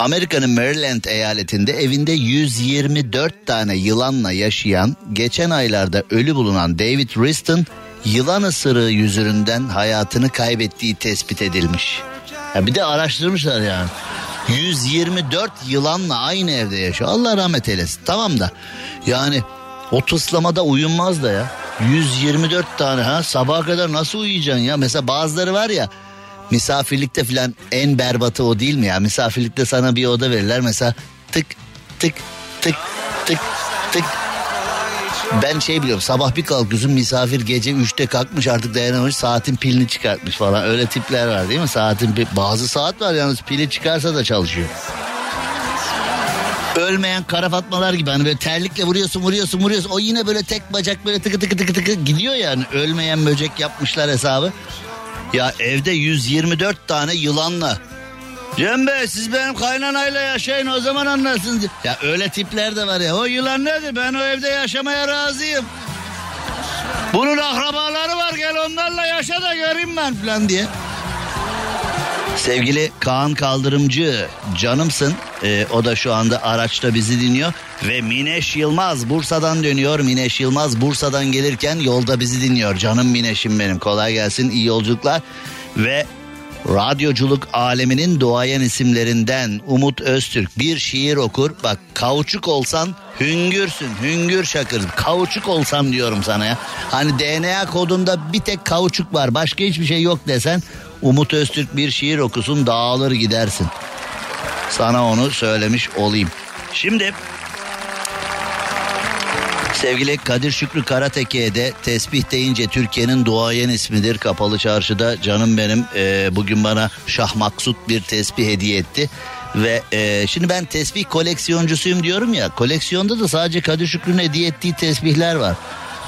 Amerika'nın Maryland eyaletinde evinde 124 tane yılanla yaşayan geçen aylarda ölü bulunan David Riston yılan ısırığı yüzünden hayatını kaybettiği tespit edilmiş. Ya bir de araştırmışlar yani. 124 yılanla aynı evde yaşıyor. Allah rahmet eylesin. Tamam da yani o tıslamada uyunmaz da ya. 124 tane ha sabaha kadar nasıl uyuyacaksın ya? Mesela bazıları var ya misafirlikte filan en berbatı o değil mi ya? Misafirlikte sana bir oda verirler mesela tık tık tık tık tık. Ben şey biliyorum sabah bir kalkıyorsun misafir gece 3'te kalkmış artık dayanamamış saatin pilini çıkartmış falan öyle tipler var değil mi? Saatin pi- bazı saat var yalnız pili çıkarsa da çalışıyor. Ölmeyen kara fatmalar gibi hani böyle terlikle vuruyorsun vuruyorsun vuruyorsun o yine böyle tek bacak böyle tıkı tıkı tıkı tıkı gidiyor yani ölmeyen böcek yapmışlar hesabı. Ya evde 124 tane yılanla. Cem Bey siz benim kaynanayla yaşayın o zaman anlarsınız. Ya öyle tipler de var ya. O yılan nedir? Ben o evde yaşamaya razıyım. Bunun akrabaları var gel onlarla yaşa da göreyim ben falan diye. Sevgili Kaan Kaldırımcı canımsın. Ee, o da şu anda araçta bizi dinliyor. Ve Mineş Yılmaz Bursa'dan dönüyor. Mineş Yılmaz Bursa'dan gelirken yolda bizi dinliyor. Canım Mineş'im benim. Kolay gelsin iyi yolculuklar. Ve radyoculuk aleminin doğayan isimlerinden Umut Öztürk bir şiir okur. Bak kauçuk olsan hüngürsün hüngür şakır. Kauçuk olsam diyorum sana ya. Hani DNA kodunda bir tek kauçuk var başka hiçbir şey yok desen Umut Öztürk bir şiir okusun dağılır gidersin. Sana onu söylemiş olayım. Şimdi Sevgili Kadir Şükrü Karateke'ye de tesbih deyince Türkiye'nin duayen ismidir. Kapalı çarşıda canım benim e, bugün bana Şah Maksut bir tesbih hediye etti. Ve e, şimdi ben tesbih koleksiyoncusuyum diyorum ya. Koleksiyonda da sadece Kadir Şükrü'nün hediye ettiği tesbihler var.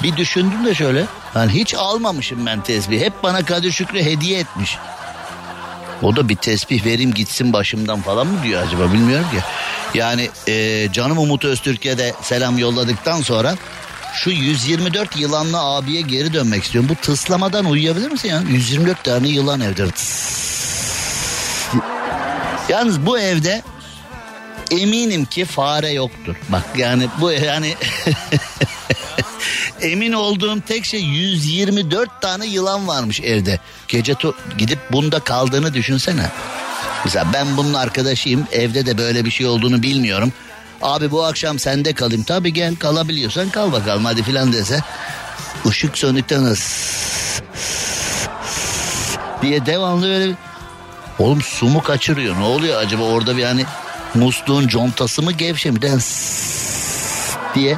Bir düşündüm de şöyle. Hani hiç almamışım ben tesbih. Hep bana Kadir Şükrü hediye etmiş. O da bir tesbih vereyim gitsin başımdan falan mı diyor acaba bilmiyorum ki. Yani e, canım Umut Öztürk'e de selam yolladıktan sonra şu 124 yılanlı abiye geri dönmek istiyorum. Bu tıslamadan uyuyabilir misin ya? 124 tane yılan. Tıs. Yalnız bu evde eminim ki fare yoktur. Bak yani bu yani emin olduğum tek şey 124 tane yılan varmış evde. Gece to- gidip bunda kaldığını düşünsene. Mesela ben bunun arkadaşıyım evde de böyle bir şey olduğunu bilmiyorum. Abi bu akşam sende kalayım. Tabii gel kalabiliyorsan kal bakalım hadi filan dese. Işık söndükten ıs- diye devamlı böyle Oğlum su mu kaçırıyor ne oluyor acaba orada bir hani musluğun contası mı gevşemeden diye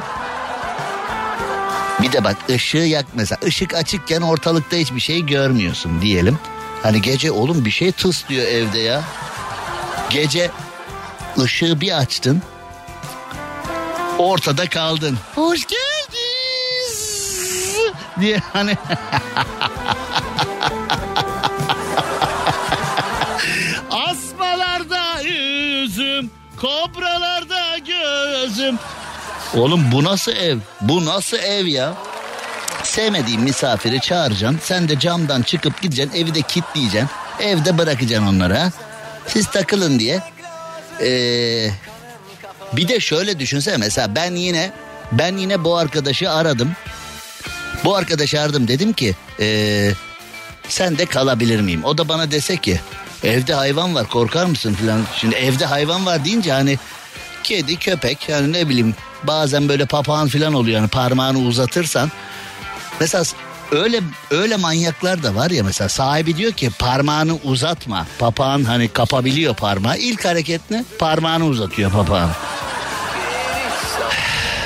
bir de bak ışığı yak mesela ışık açıkken ortalıkta hiçbir şey görmüyorsun diyelim. Hani gece oğlum bir şey tıslıyor evde ya. Gece ışığı bir açtın. Ortada kaldın. Hoş geldiniz. Diye hani Asmalarda yüzüm, kobralarda gözüm. Oğlum bu nasıl ev? Bu nasıl ev ya? Sevmediğin misafiri çağıracaksın. Sen de camdan çıkıp gideceksin. Evi de kilitleyeceksin. Evde bırakacaksın onları ha. Siz takılın diye. Ee, bir de şöyle düşünsene mesela ben yine ben yine bu arkadaşı aradım. Bu arkadaşı aradım dedim ki ee, sen de kalabilir miyim? O da bana dese ki evde hayvan var korkar mısın falan. Şimdi evde hayvan var deyince hani kedi köpek yani ne bileyim bazen böyle papağan falan oluyor yani parmağını uzatırsan. Mesela öyle öyle manyaklar da var ya mesela sahibi diyor ki parmağını uzatma. Papağan hani kapabiliyor parmağı. İlk hareket ne? Parmağını uzatıyor papağan.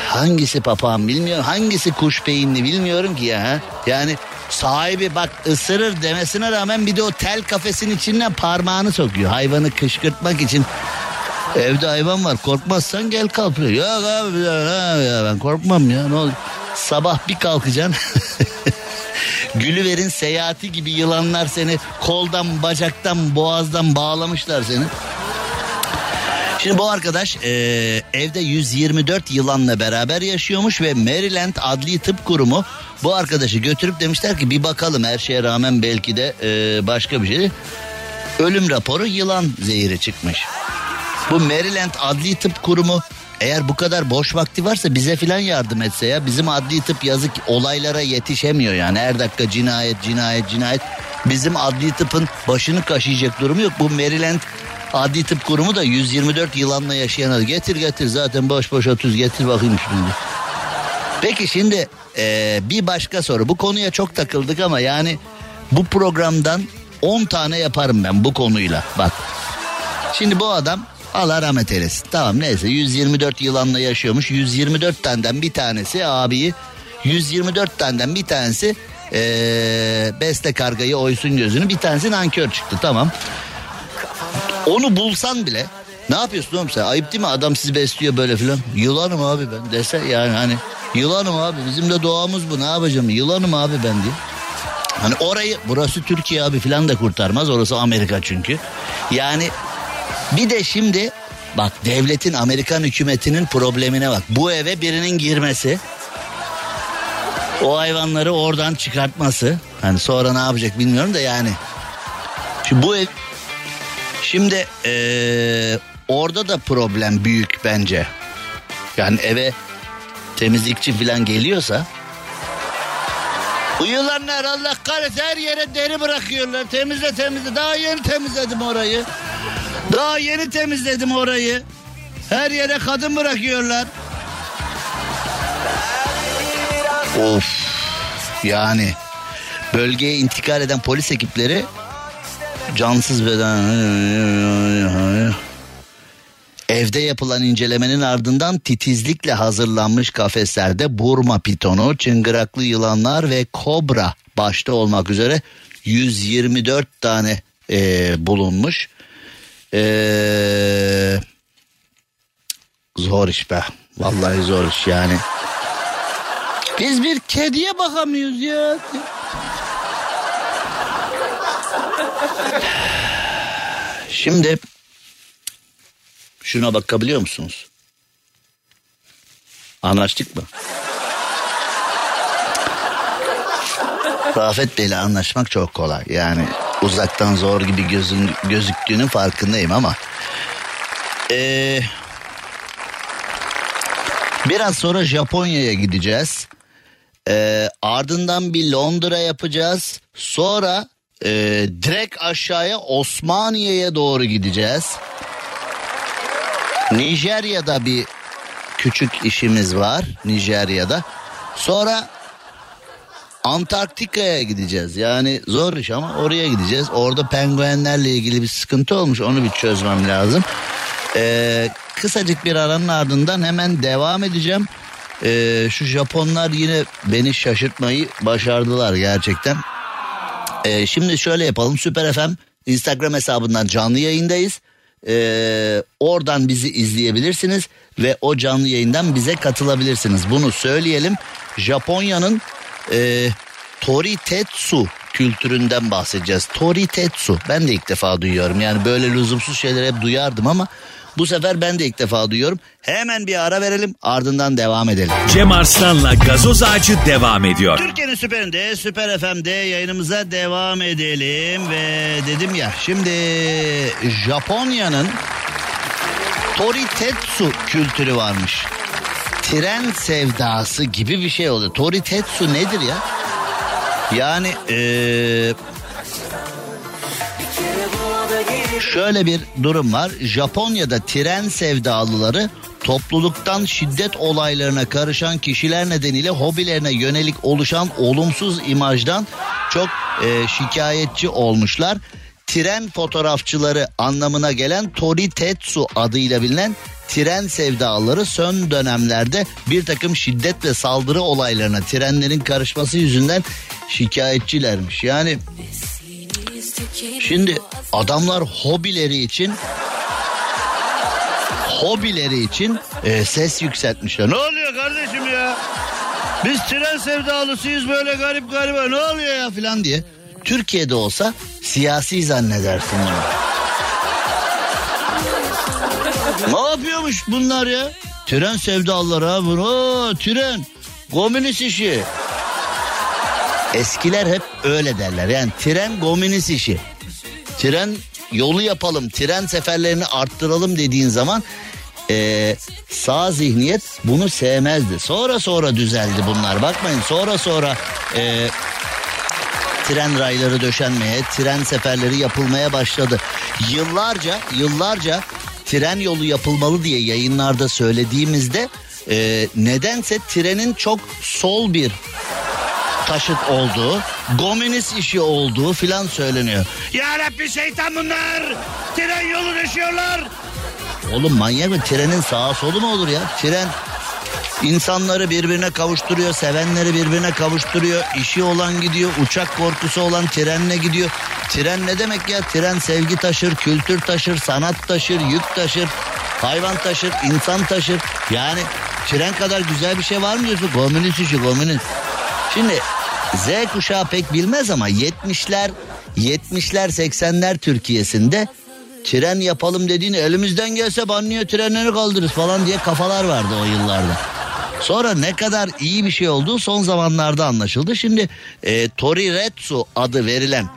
Hangisi papağan bilmiyorum. Hangisi kuş beyinli bilmiyorum ki ya. Yani sahibi bak ısırır demesine rağmen bir de o tel kafesin içinden parmağını sokuyor. Hayvanı kışkırtmak için. Evde hayvan var korkmazsan gel kalk. Yok abi ya ben korkmam ya ne olur. Sabah bir kalkacaksın. Gülüver'in seyahati gibi yılanlar seni koldan, bacaktan, boğazdan bağlamışlar seni. Şimdi bu arkadaş e, evde 124 yılanla beraber yaşıyormuş ve Maryland Adli Tıp Kurumu bu arkadaşı götürüp demişler ki bir bakalım her şeye rağmen belki de e, başka bir şey. Ölüm raporu yılan zehiri çıkmış. Bu Maryland Adli Tıp Kurumu eğer bu kadar boş vakti varsa bize filan yardım etse ya. Bizim adli tıp yazık olaylara yetişemiyor yani. Her dakika cinayet cinayet cinayet. Bizim adli tıpın başını kaşıyacak durumu yok. Bu Maryland Adli Tıp Kurumu da 124 yılanla yaşayan getir getir zaten boş boş otuz getir bakayım şimdi. Peki şimdi e, bir başka soru. Bu konuya çok takıldık ama yani bu programdan 10 tane yaparım ben bu konuyla. Bak. Şimdi bu adam Allah rahmet eylesin. Tamam neyse 124 yılanla yaşıyormuş. 124 taneden bir tanesi abiyi 124 taneden bir tanesi ee, beste kargayı oysun gözünü bir tanesi nankör çıktı tamam. Onu bulsan bile ne yapıyorsun oğlum sen? Ayıp değil mi adam sizi besliyor böyle filan. Yılanım abi ben dese yani hani yılanım abi bizim de doğamız bu ne yapacağım yılanım abi ben diye. Hani orayı burası Türkiye abi filan da kurtarmaz orası Amerika çünkü. Yani bir de şimdi bak devletin Amerikan hükümetinin problemine bak. Bu eve birinin girmesi o hayvanları oradan çıkartması. Hani sonra ne yapacak bilmiyorum da yani. Şimdi bu ev Şimdi ee, orada da problem büyük bence. Yani eve temizlikçi falan geliyorsa bu yılanlar Allah kahretsin her yere deri bırakıyorlar. Temizle temizle. Daha yeni temizledim orayı. Daha yeni temizledim orayı. Her yere kadın bırakıyorlar. Of. Yani bölgeye intikal eden polis ekipleri cansız beden Evde yapılan incelemenin ardından titizlikle hazırlanmış kafeslerde burma pitonu, çıngıraklı yılanlar ve kobra başta olmak üzere 124 tane e, bulunmuş. E, zor iş be. Vallahi zor iş yani. Biz bir kediye bakamıyoruz ya. Şimdi şuna bakabiliyor musunuz? Anlaştık mı? Rafet Bey'le anlaşmak çok kolay. Yani uzaktan zor gibi gözün, gözüktüğünün farkındayım ama. Ee, biraz sonra Japonya'ya gideceğiz. Ee, ardından bir Londra yapacağız. Sonra e, direkt aşağıya Osmaniye'ye doğru gideceğiz. Nijerya'da bir küçük işimiz var Nijerya'da. Sonra Antarktika'ya gideceğiz. Yani zor iş ama oraya gideceğiz. Orada penguenlerle ilgili bir sıkıntı olmuş. Onu bir çözmem lazım. Ee, kısacık bir aranın ardından hemen devam edeceğim. Ee, şu Japonlar yine beni şaşırtmayı başardılar gerçekten. Ee, şimdi şöyle yapalım. Süper FM Instagram hesabından canlı yayındayız. Ee, oradan bizi izleyebilirsiniz ve o canlı yayından bize katılabilirsiniz. Bunu söyleyelim. Japonya'nın e, Toritetsu kültüründen bahsedeceğiz. Toritetsu ben de ilk defa duyuyorum. Yani böyle lüzumsuz şeyler hep duyardım ama bu sefer ben de ilk defa duyuyorum. Hemen bir ara verelim ardından devam edelim. Cem Arslan'la gazoz ağacı devam ediyor. Türkiye'nin süperinde Süper FM'de yayınımıza devam edelim ve dedim ya şimdi Japonya'nın Toritetsu kültürü varmış. Tren sevdası gibi bir şey oldu. Toritetsu nedir ya? Yani ee, şöyle bir durum var. Japonya'da tren sevdalıları topluluktan şiddet olaylarına karışan kişiler nedeniyle hobilerine yönelik oluşan olumsuz imajdan çok e, şikayetçi olmuşlar. Tren fotoğrafçıları anlamına gelen Toritetsu adıyla bilinen tren sevdaları son dönemlerde bir takım şiddet ve saldırı olaylarına trenlerin karışması yüzünden şikayetçilermiş. Yani şimdi adamlar hobileri için hobileri için e, ses yükseltmişler. Ne oluyor kardeşim ya? Biz tren sevdalısıyız böyle garip garip ne oluyor ya filan diye. Türkiye'de olsa siyasi zannedersin bunu. ne yapıyormuş bunlar ya? Tren sevdalıları ha bunu. Tren. Komünist işi. Eskiler hep öyle derler. Yani tren komünist işi. Tren yolu yapalım, tren seferlerini arttıralım dediğin zaman e, sağ zihniyet bunu sevmezdi. Sonra sonra düzeldi bunlar. Bakmayın sonra sonra e, tren rayları döşenmeye, tren seferleri yapılmaya başladı. Yıllarca, yıllarca tren yolu yapılmalı diye yayınlarda söylediğimizde e, nedense trenin çok sol bir taşıt olduğu, komünist işi olduğu filan söyleniyor. Ya Rabbi şeytan bunlar! Tren yolu düşüyorlar! Oğlum manyak mı? Trenin sağa solu mu olur ya? Tren insanları birbirine kavuşturuyor, sevenleri birbirine kavuşturuyor. işi olan gidiyor, uçak korkusu olan trenle gidiyor. Tren ne demek ya? Tren sevgi taşır, kültür taşır, sanat taşır, yük taşır, hayvan taşır, insan taşır. Yani tren kadar güzel bir şey var mı diyorsun? Komünist işi, komünist. Şimdi Z kuşağı pek bilmez ama 70'ler 70'ler 80'ler Türkiye'sinde tren yapalım dediğini elimizden gelse banlıyor trenleri kaldırırız falan diye kafalar vardı o yıllarda. Sonra ne kadar iyi bir şey olduğu son zamanlarda anlaşıldı. Şimdi e, Toriretsu adı verilen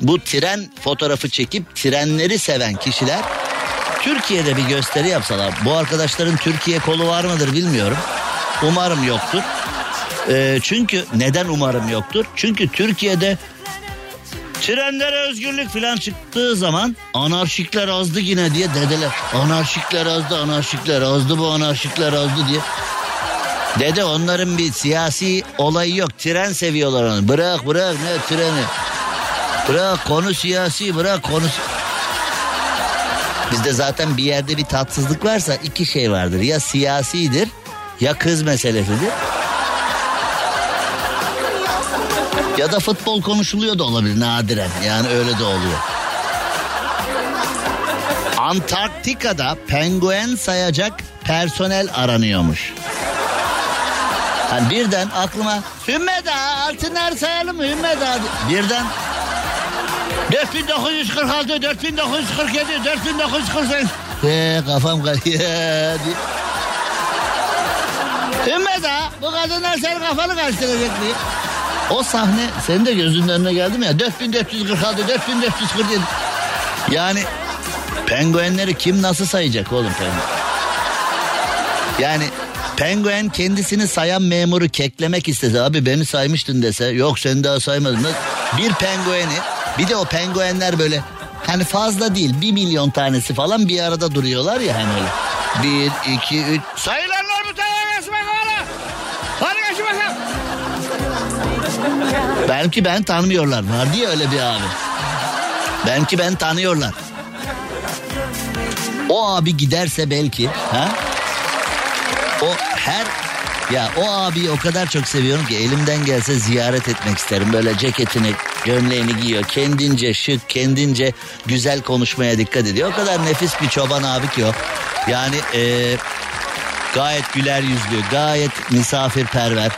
bu tren fotoğrafı çekip trenleri seven kişiler Türkiye'de bir gösteri yapsalar. Bu arkadaşların Türkiye kolu var mıdır bilmiyorum. Umarım yoktur. E, çünkü neden umarım yoktur? Çünkü Türkiye'de trenlere özgürlük falan çıktığı zaman anarşikler azdı yine diye dedeler. Anarşikler azdı, anarşikler azdı, bu anarşikler azdı diye. Dede onların bir siyasi olayı yok. Tren seviyorlar onu. Bırak bırak ne treni. Bırak konu siyasi bırak konu... Bizde zaten bir yerde bir tatsızlık varsa iki şey vardır. Ya siyasidir ya kız meselesidir. Ya da futbol konuşuluyor da olabilir nadiren. Yani öyle de oluyor. Antarktika'da penguen sayacak personel aranıyormuş. Yani birden aklıma Hümmeda altınlar sayalım Hümmeda birden 4946, 4947, 4948 Eee kafam kalıyor Hümmeda bu kadınlar senin kafanı karıştıracak diye. O sahne senin de gözünün önüne geldi mi ya? 4446, 4447. Yani penguenleri kim nasıl sayacak oğlum penguen? Yani penguen kendisini sayan memuru keklemek istese abi beni saymıştın dese yok sen daha saymadın. Bir pengueni bir de o penguenler böyle hani fazla değil bir milyon tanesi falan bir arada duruyorlar ya hani öyle. Bir, iki, üç. Bu tarafa gelsin bakalım. Hadi geçin bakalım. Belki ben tanımıyorlar. Var diye öyle bir abi. Belki ben tanıyorlar. O abi giderse belki. Ha? O her ya o abiyi o kadar çok seviyorum ki elimden gelse ziyaret etmek isterim. Böyle ceketini, gömleğini giyiyor. Kendince şık, kendince güzel konuşmaya dikkat ediyor. O kadar nefis bir çoban abi ki o. Yani e, gayet güler yüzlü, gayet misafirperver.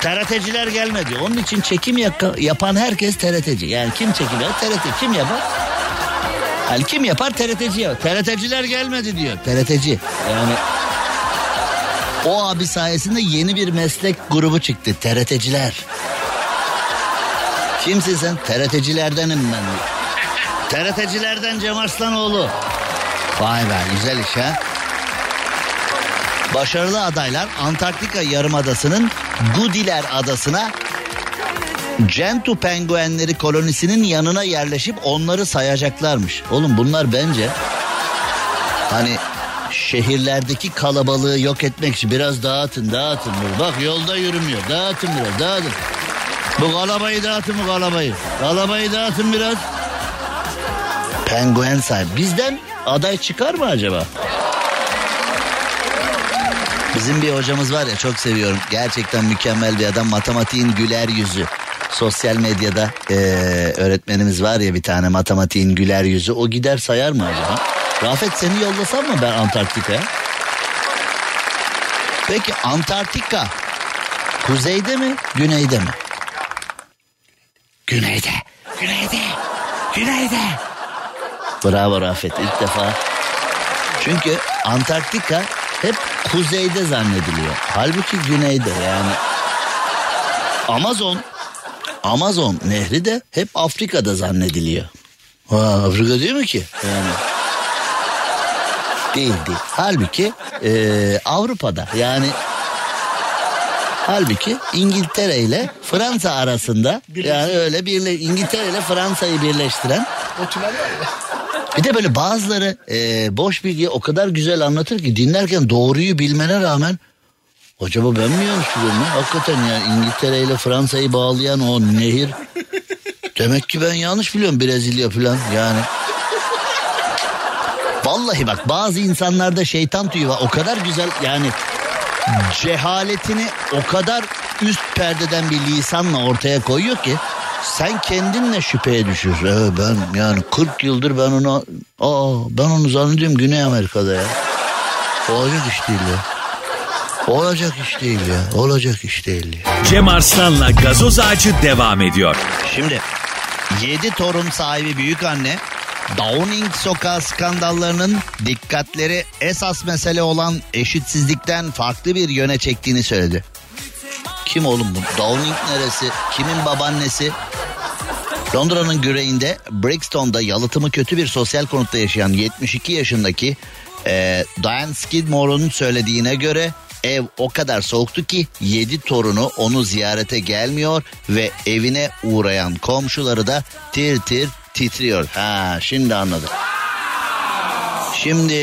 TRT'ciler gelmedi. Onun için çekim yapan herkes TRT'ci. Yani kim çekim yapar? TRT. Kim yapar? Yani kim yapar? TRT'ci yapar. TRT'ciler gelmedi diyor. TRT'ci. Yani o abi sayesinde yeni bir meslek grubu çıktı. TRT'ciler. Kimsin sen? TRT'cilerdenim ben. TRT'cilerden Cem Arslanoğlu. Vay be güzel iş ha. Başarılı adaylar Antarktika Yarımadası'nın Gudiler Adası'na Gentoo penguenleri kolonisinin yanına yerleşip onları sayacaklarmış. Oğlum bunlar bence hani şehirlerdeki kalabalığı yok etmek için biraz dağıtın dağıtın. Bak yolda yürümüyor dağıtın biraz dağıtın. Bu kalabayı dağıtın bu kalabayı. Kalabayı dağıtın biraz. Penguen sahibi. Bizden aday çıkar mı acaba? Bizim bir hocamız var ya çok seviyorum. Gerçekten mükemmel bir adam. Matematiğin güler yüzü. Sosyal medyada eee, öğretmenimiz var ya bir tane matematiğin güler yüzü. O gider sayar mı acaba? Rafet seni yollasam mı ben Antarktika'ya? Peki Antarktika kuzeyde mi güneyde mi? Güneyde. Güneyde. Güneyde. Bravo Rafet ilk defa. Çünkü Antarktika hep kuzeyde zannediliyor. Halbuki güneyde yani. Amazon Amazon nehri de hep Afrika'da zannediliyor. Ha, Afrika değil mi ki? Yani. Değil değil. Halbuki eee, Avrupa'da yani Halbuki İngiltere ile Fransa arasında yani öyle birle İngiltere ile Fransa'yı birleştiren O tünel var ya. bir de böyle bazıları e, boş bilgiyi o kadar güzel anlatır ki dinlerken doğruyu bilmene rağmen acaba ben mi yanlış biliyorum ya? Hakikaten ya İngiltere ile Fransa'yı bağlayan o nehir demek ki ben yanlış biliyorum Brezilya falan yani. Vallahi bak bazı insanlarda şeytan tüyü var o kadar güzel yani cehaletini o kadar üst perdeden bir lisanla ortaya koyuyor ki sen kendinle şüpheye düşüyorsun. Evet ben yani 40 yıldır ben onu aa ben onu zannediyorum Güney Amerika'da ya. Olacak iş değil ya. Olacak iş değil ya. Olacak iş değil ya. Cem Arslan'la gazoz ağacı devam ediyor. Şimdi 7 torun sahibi büyük anne Downing sokağı skandallarının dikkatleri esas mesele olan eşitsizlikten farklı bir yöne çektiğini söyledi. Kim oğlum bu? Downing neresi? Kimin babaannesi? Londra'nın güneyinde Brixton'da yalıtımı kötü bir sosyal konutta yaşayan 72 yaşındaki e, Diane Skidmore'un söylediğine göre ev o kadar soğuktu ki 7 torunu onu ziyarete gelmiyor ve evine uğrayan komşuları da tir tir titriyor. Ha şimdi anladım. Şimdi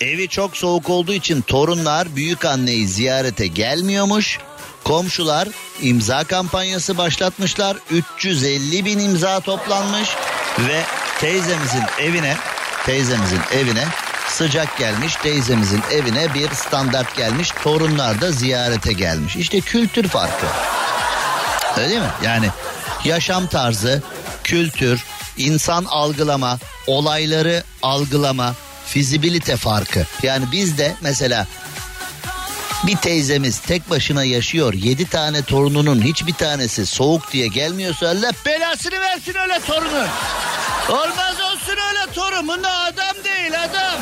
evi çok soğuk olduğu için torunlar büyük anneyi ziyarete gelmiyormuş. Komşular imza kampanyası başlatmışlar. 350 bin imza toplanmış ve teyzemizin evine teyzemizin evine sıcak gelmiş. Teyzemizin evine bir standart gelmiş. Torunlar da ziyarete gelmiş. İşte kültür farkı. Öyle değil mi? Yani yaşam tarzı, kültür, insan algılama, olayları algılama, fizibilite farkı. Yani bizde mesela bir teyzemiz tek başına yaşıyor. Yedi tane torununun hiçbir tanesi soğuk diye gelmiyorsa Allah belasını versin öyle torunun. Olmaz olsun öyle torun. Bunda adam değil adam.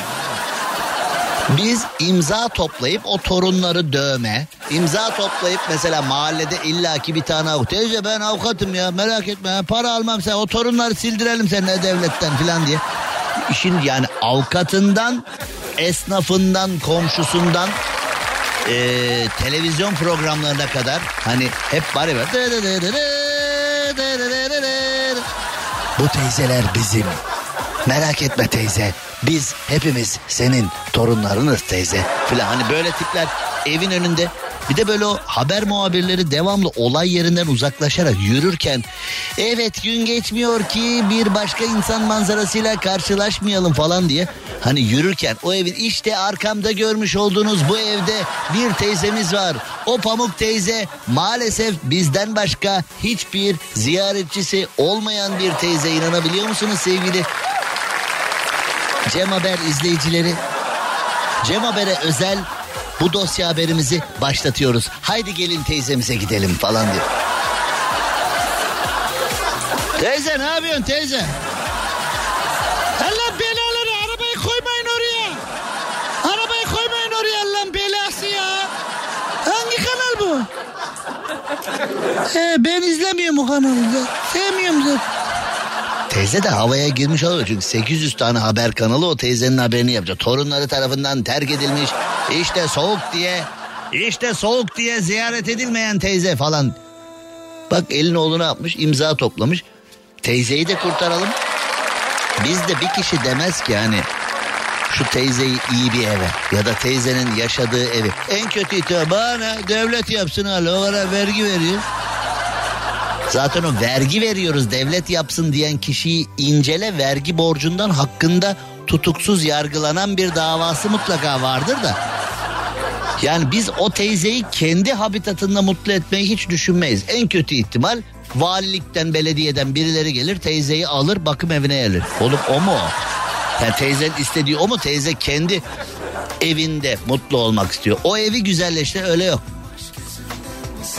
Biz imza toplayıp o torunları dövme, imza toplayıp mesela mahallede illaki bir tane avukat. Teyze ben avukatım ya merak etme ya, para almam sen o torunları sildirelim seninle devletten falan diye. İşin yani avukatından, esnafından, komşusundan eee, televizyon programlarına kadar hani hep var ya bu teyzeler bizim. Merak etme teyze. Biz hepimiz senin torunlarınız teyze. Falan hani böyle tipler evin önünde bir de böyle o haber muhabirleri devamlı olay yerinden uzaklaşarak yürürken evet gün geçmiyor ki bir başka insan manzarasıyla karşılaşmayalım falan diye hani yürürken o evin işte arkamda görmüş olduğunuz bu evde bir teyzemiz var. O pamuk teyze maalesef bizden başka hiçbir ziyaretçisi olmayan bir teyze inanabiliyor musunuz sevgili Cem Haber izleyicileri? Cem Haber'e özel bu dosya haberimizi başlatıyoruz. Haydi gelin teyzemize gidelim falan diyor. Teyze ne yapıyorsun teyze? Allah belaları arabayı koymayın oraya. Arabayı koymayın oraya Allah'ın belası ya. Hangi kanal bu? He, ben izlemiyorum o kanalı. Sevmiyorum zaten. Teyze de havaya girmiş olabilir çünkü 800 tane haber kanalı o teyzenin haberini yapacak. Torunları tarafından terk edilmiş işte soğuk diye işte soğuk diye ziyaret edilmeyen teyze falan. Bak elin oğlu ne yapmış imza toplamış. Teyzeyi de kurtaralım. Biz de bir kişi demez ki hani şu teyzeyi iyi bir eve ya da teyzenin yaşadığı evi. En kötü bana devlet yapsın hala o vergi veriyor. Zaten o vergi veriyoruz devlet yapsın diyen kişiyi incele vergi borcundan hakkında tutuksuz yargılanan bir davası mutlaka vardır da. Yani biz o teyzeyi kendi habitatında mutlu etmeyi hiç düşünmeyiz. En kötü ihtimal valilikten belediyeden birileri gelir teyzeyi alır bakım evine gelir. Oğlum o mu o? Yani teyzenin istediği o mu? Teyze kendi evinde mutlu olmak istiyor. O evi güzelleştir öyle yok.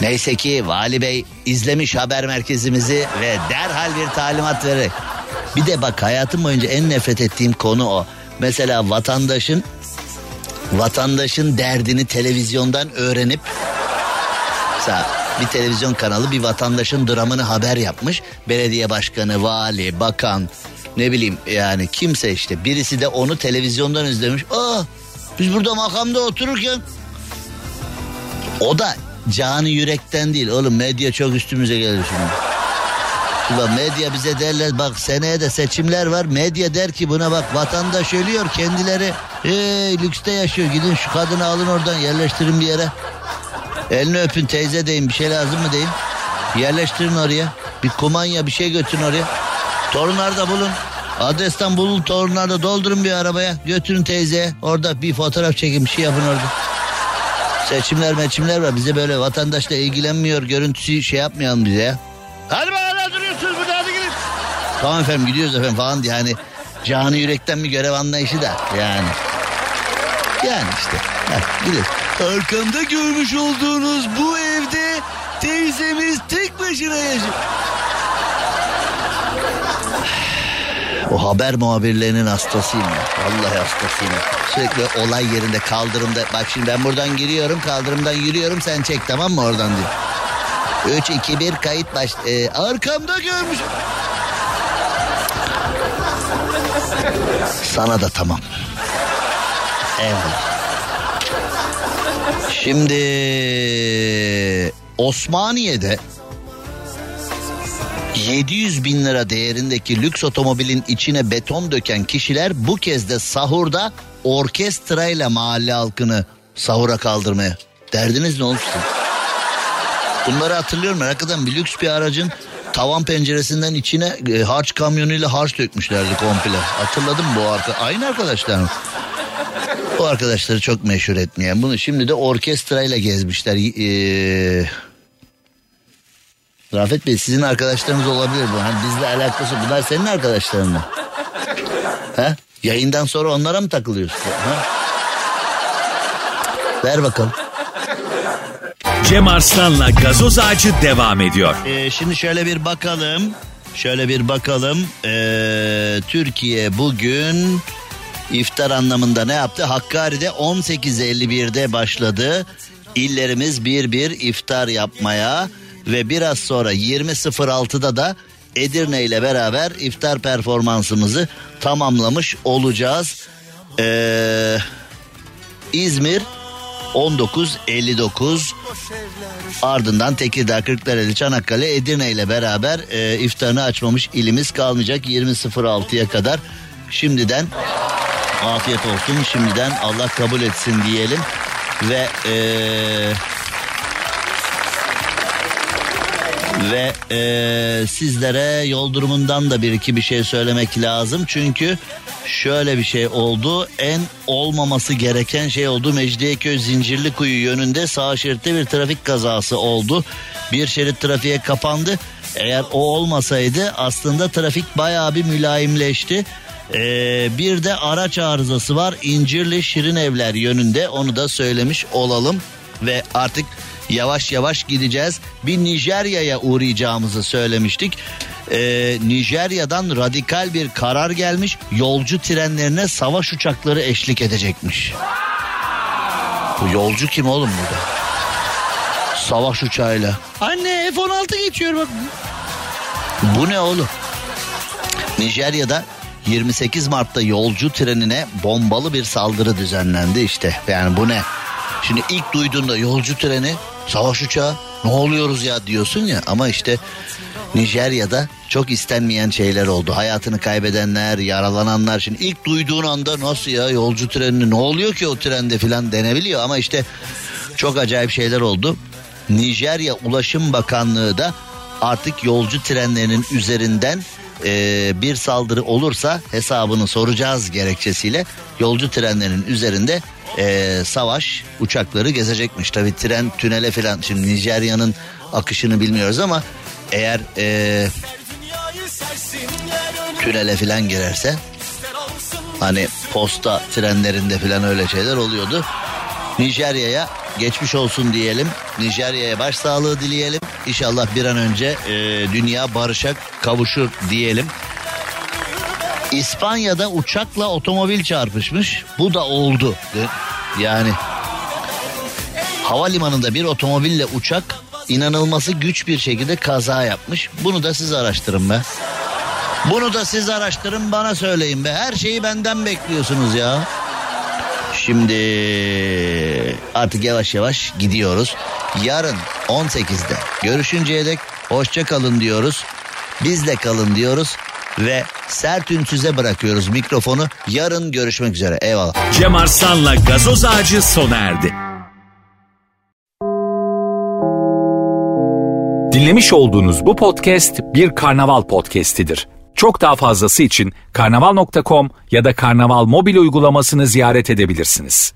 Neyse ki Vali Bey izlemiş haber merkezimizi ve derhal bir talimat vererek. Bir de bak hayatım boyunca en nefret ettiğim konu o. Mesela vatandaşın vatandaşın derdini televizyondan öğrenip mesela bir televizyon kanalı bir vatandaşın dramını haber yapmış. Belediye başkanı, vali, bakan ne bileyim yani kimse işte birisi de onu televizyondan izlemiş. Aa biz burada makamda otururken o da canı yürekten değil. Oğlum medya çok üstümüze gelir şimdi. Ulan medya bize derler bak seneye de seçimler var. Medya der ki buna bak vatandaş ölüyor kendileri. Hey, lükste yaşıyor gidin şu kadını alın oradan yerleştirin bir yere. Elini öpün teyze deyin bir şey lazım mı deyin. Yerleştirin oraya. Bir kumanya bir şey götürün oraya. Torunlarda bulun. Adresten bulun torunlarda doldurun bir arabaya. Götürün teyzeye. Orada bir fotoğraf çekin bir şey yapın orada. Seçimler meçimler var. Bize böyle vatandaşla ilgilenmiyor. Görüntüsü şey yapmayalım bize ya. Hadi be hala duruyorsunuz burada hadi gidin. Tamam efendim gidiyoruz efendim falan diye hani canı yürekten bir görev anlayışı da yani. Yani işte. Gidiyoruz. Arkamda görmüş olduğunuz bu evde teyzemiz tek başına yaşıyor. O haber muhabirlerinin hastasıyım ya. Vallahi hastasıyım. Sürekli olay yerinde kaldırımda. Bak şimdi ben buradan giriyorum kaldırımdan yürüyorum sen çek tamam mı oradan diyor. 3, 2, 1 kayıt baş... Ee, arkamda görmüş. Sana da tamam. Evet. Şimdi Osmaniye'de 700 bin lira değerindeki lüks otomobilin içine beton döken kişiler bu kez de sahurda orkestrayla mahalle halkını sahura kaldırmaya. Derdiniz ne olmuştu? Bunları hatırlıyorum eden bir lüks bir aracın tavan penceresinden içine e, harç kamyonuyla harç dökmüşlerdi komple. Hatırladın mı bu arka? Aynı arkadaşlar? Bu arkadaşları çok meşhur etmeyen bunu şimdi de orkestrayla gezmişler. Ee, Rafet Bey sizin arkadaşlarınız olabilir bu. Hani bizle alakası bunlar senin arkadaşların mı? Ha? Yayından sonra onlara mı takılıyorsun? Ha? Ver bakalım. Cem Arslan'la gazoz ağacı devam ediyor. Ee, şimdi şöyle bir bakalım. Şöyle bir bakalım. Ee, Türkiye bugün iftar anlamında ne yaptı? Hakkari'de 18.51'de başladı. İllerimiz bir bir iftar yapmaya ve biraz sonra 20.06'da da Edirne ile beraber iftar performansımızı tamamlamış olacağız. Ee, İzmir 19.59 ardından Tekirdağ, Kırklareli, Çanakkale, Edirne ile beraber e, iftarını açmamış ilimiz kalmayacak 20.06'ya kadar. Şimdiden afiyet olsun şimdiden Allah kabul etsin diyelim ve e, ve e, sizlere yol durumundan da bir iki bir şey söylemek lazım. Çünkü şöyle bir şey oldu. En olmaması gereken şey oldu. Mecidiyeköy Zincirlikuyu yönünde sağ şeritte bir trafik kazası oldu. Bir şerit trafiğe kapandı. Eğer o olmasaydı aslında trafik bayağı bir mülayimleşti. Ee, bir de araç arızası var. İncirli Şirin Evler yönünde. Onu da söylemiş olalım. Ve artık yavaş yavaş gideceğiz. Bir Nijerya'ya uğrayacağımızı söylemiştik. Ee, Nijerya'dan radikal bir karar gelmiş. Yolcu trenlerine savaş uçakları eşlik edecekmiş. Bu yolcu kim oğlum burada? Savaş uçağıyla. Anne F-16 geçiyor bak. Bu ne oğlum? Nijerya'da 28 Mart'ta yolcu trenine bombalı bir saldırı düzenlendi işte. Yani bu ne? Şimdi ilk duyduğunda yolcu treni, savaş uçağı. ne oluyoruz ya diyorsun ya ama işte Nijerya'da çok istenmeyen şeyler oldu. Hayatını kaybedenler, yaralananlar. Şimdi ilk duyduğun anda nasıl ya yolcu treni ne oluyor ki o trende filan denebiliyor. Ama işte çok acayip şeyler oldu. Nijerya Ulaşım Bakanlığı da artık yolcu trenlerinin üzerinden e, bir saldırı olursa hesabını soracağız gerekçesiyle yolcu trenlerinin üzerinde e, savaş uçakları gezecekmiş. Tabi tren tünele filan şimdi Nijerya'nın akışını bilmiyoruz ama eğer e, tünele filan girerse hani posta trenlerinde filan öyle şeyler oluyordu. Nijerya'ya geçmiş olsun diyelim. Nijerya'ya başsağlığı dileyelim. İnşallah bir an önce e, dünya barışa kavuşur diyelim. İspanya'da uçakla otomobil çarpışmış. Bu da oldu. Yani havalimanında bir otomobille uçak inanılması güç bir şekilde kaza yapmış. Bunu da siz araştırın be. Bunu da siz araştırın bana söyleyin be. Her şeyi benden bekliyorsunuz ya. Şimdi artık yavaş yavaş gidiyoruz. Yarın 18'de görüşünceye dek hoşça kalın diyoruz. Bizle kalın diyoruz ve sert ünsüze bırakıyoruz mikrofonu. Yarın görüşmek üzere. Eyvallah. Cem Arslan'la gazoz ağacı sona erdi. Dinlemiş olduğunuz bu podcast bir karnaval podcastidir. Çok daha fazlası için karnaval.com ya da karnaval mobil uygulamasını ziyaret edebilirsiniz.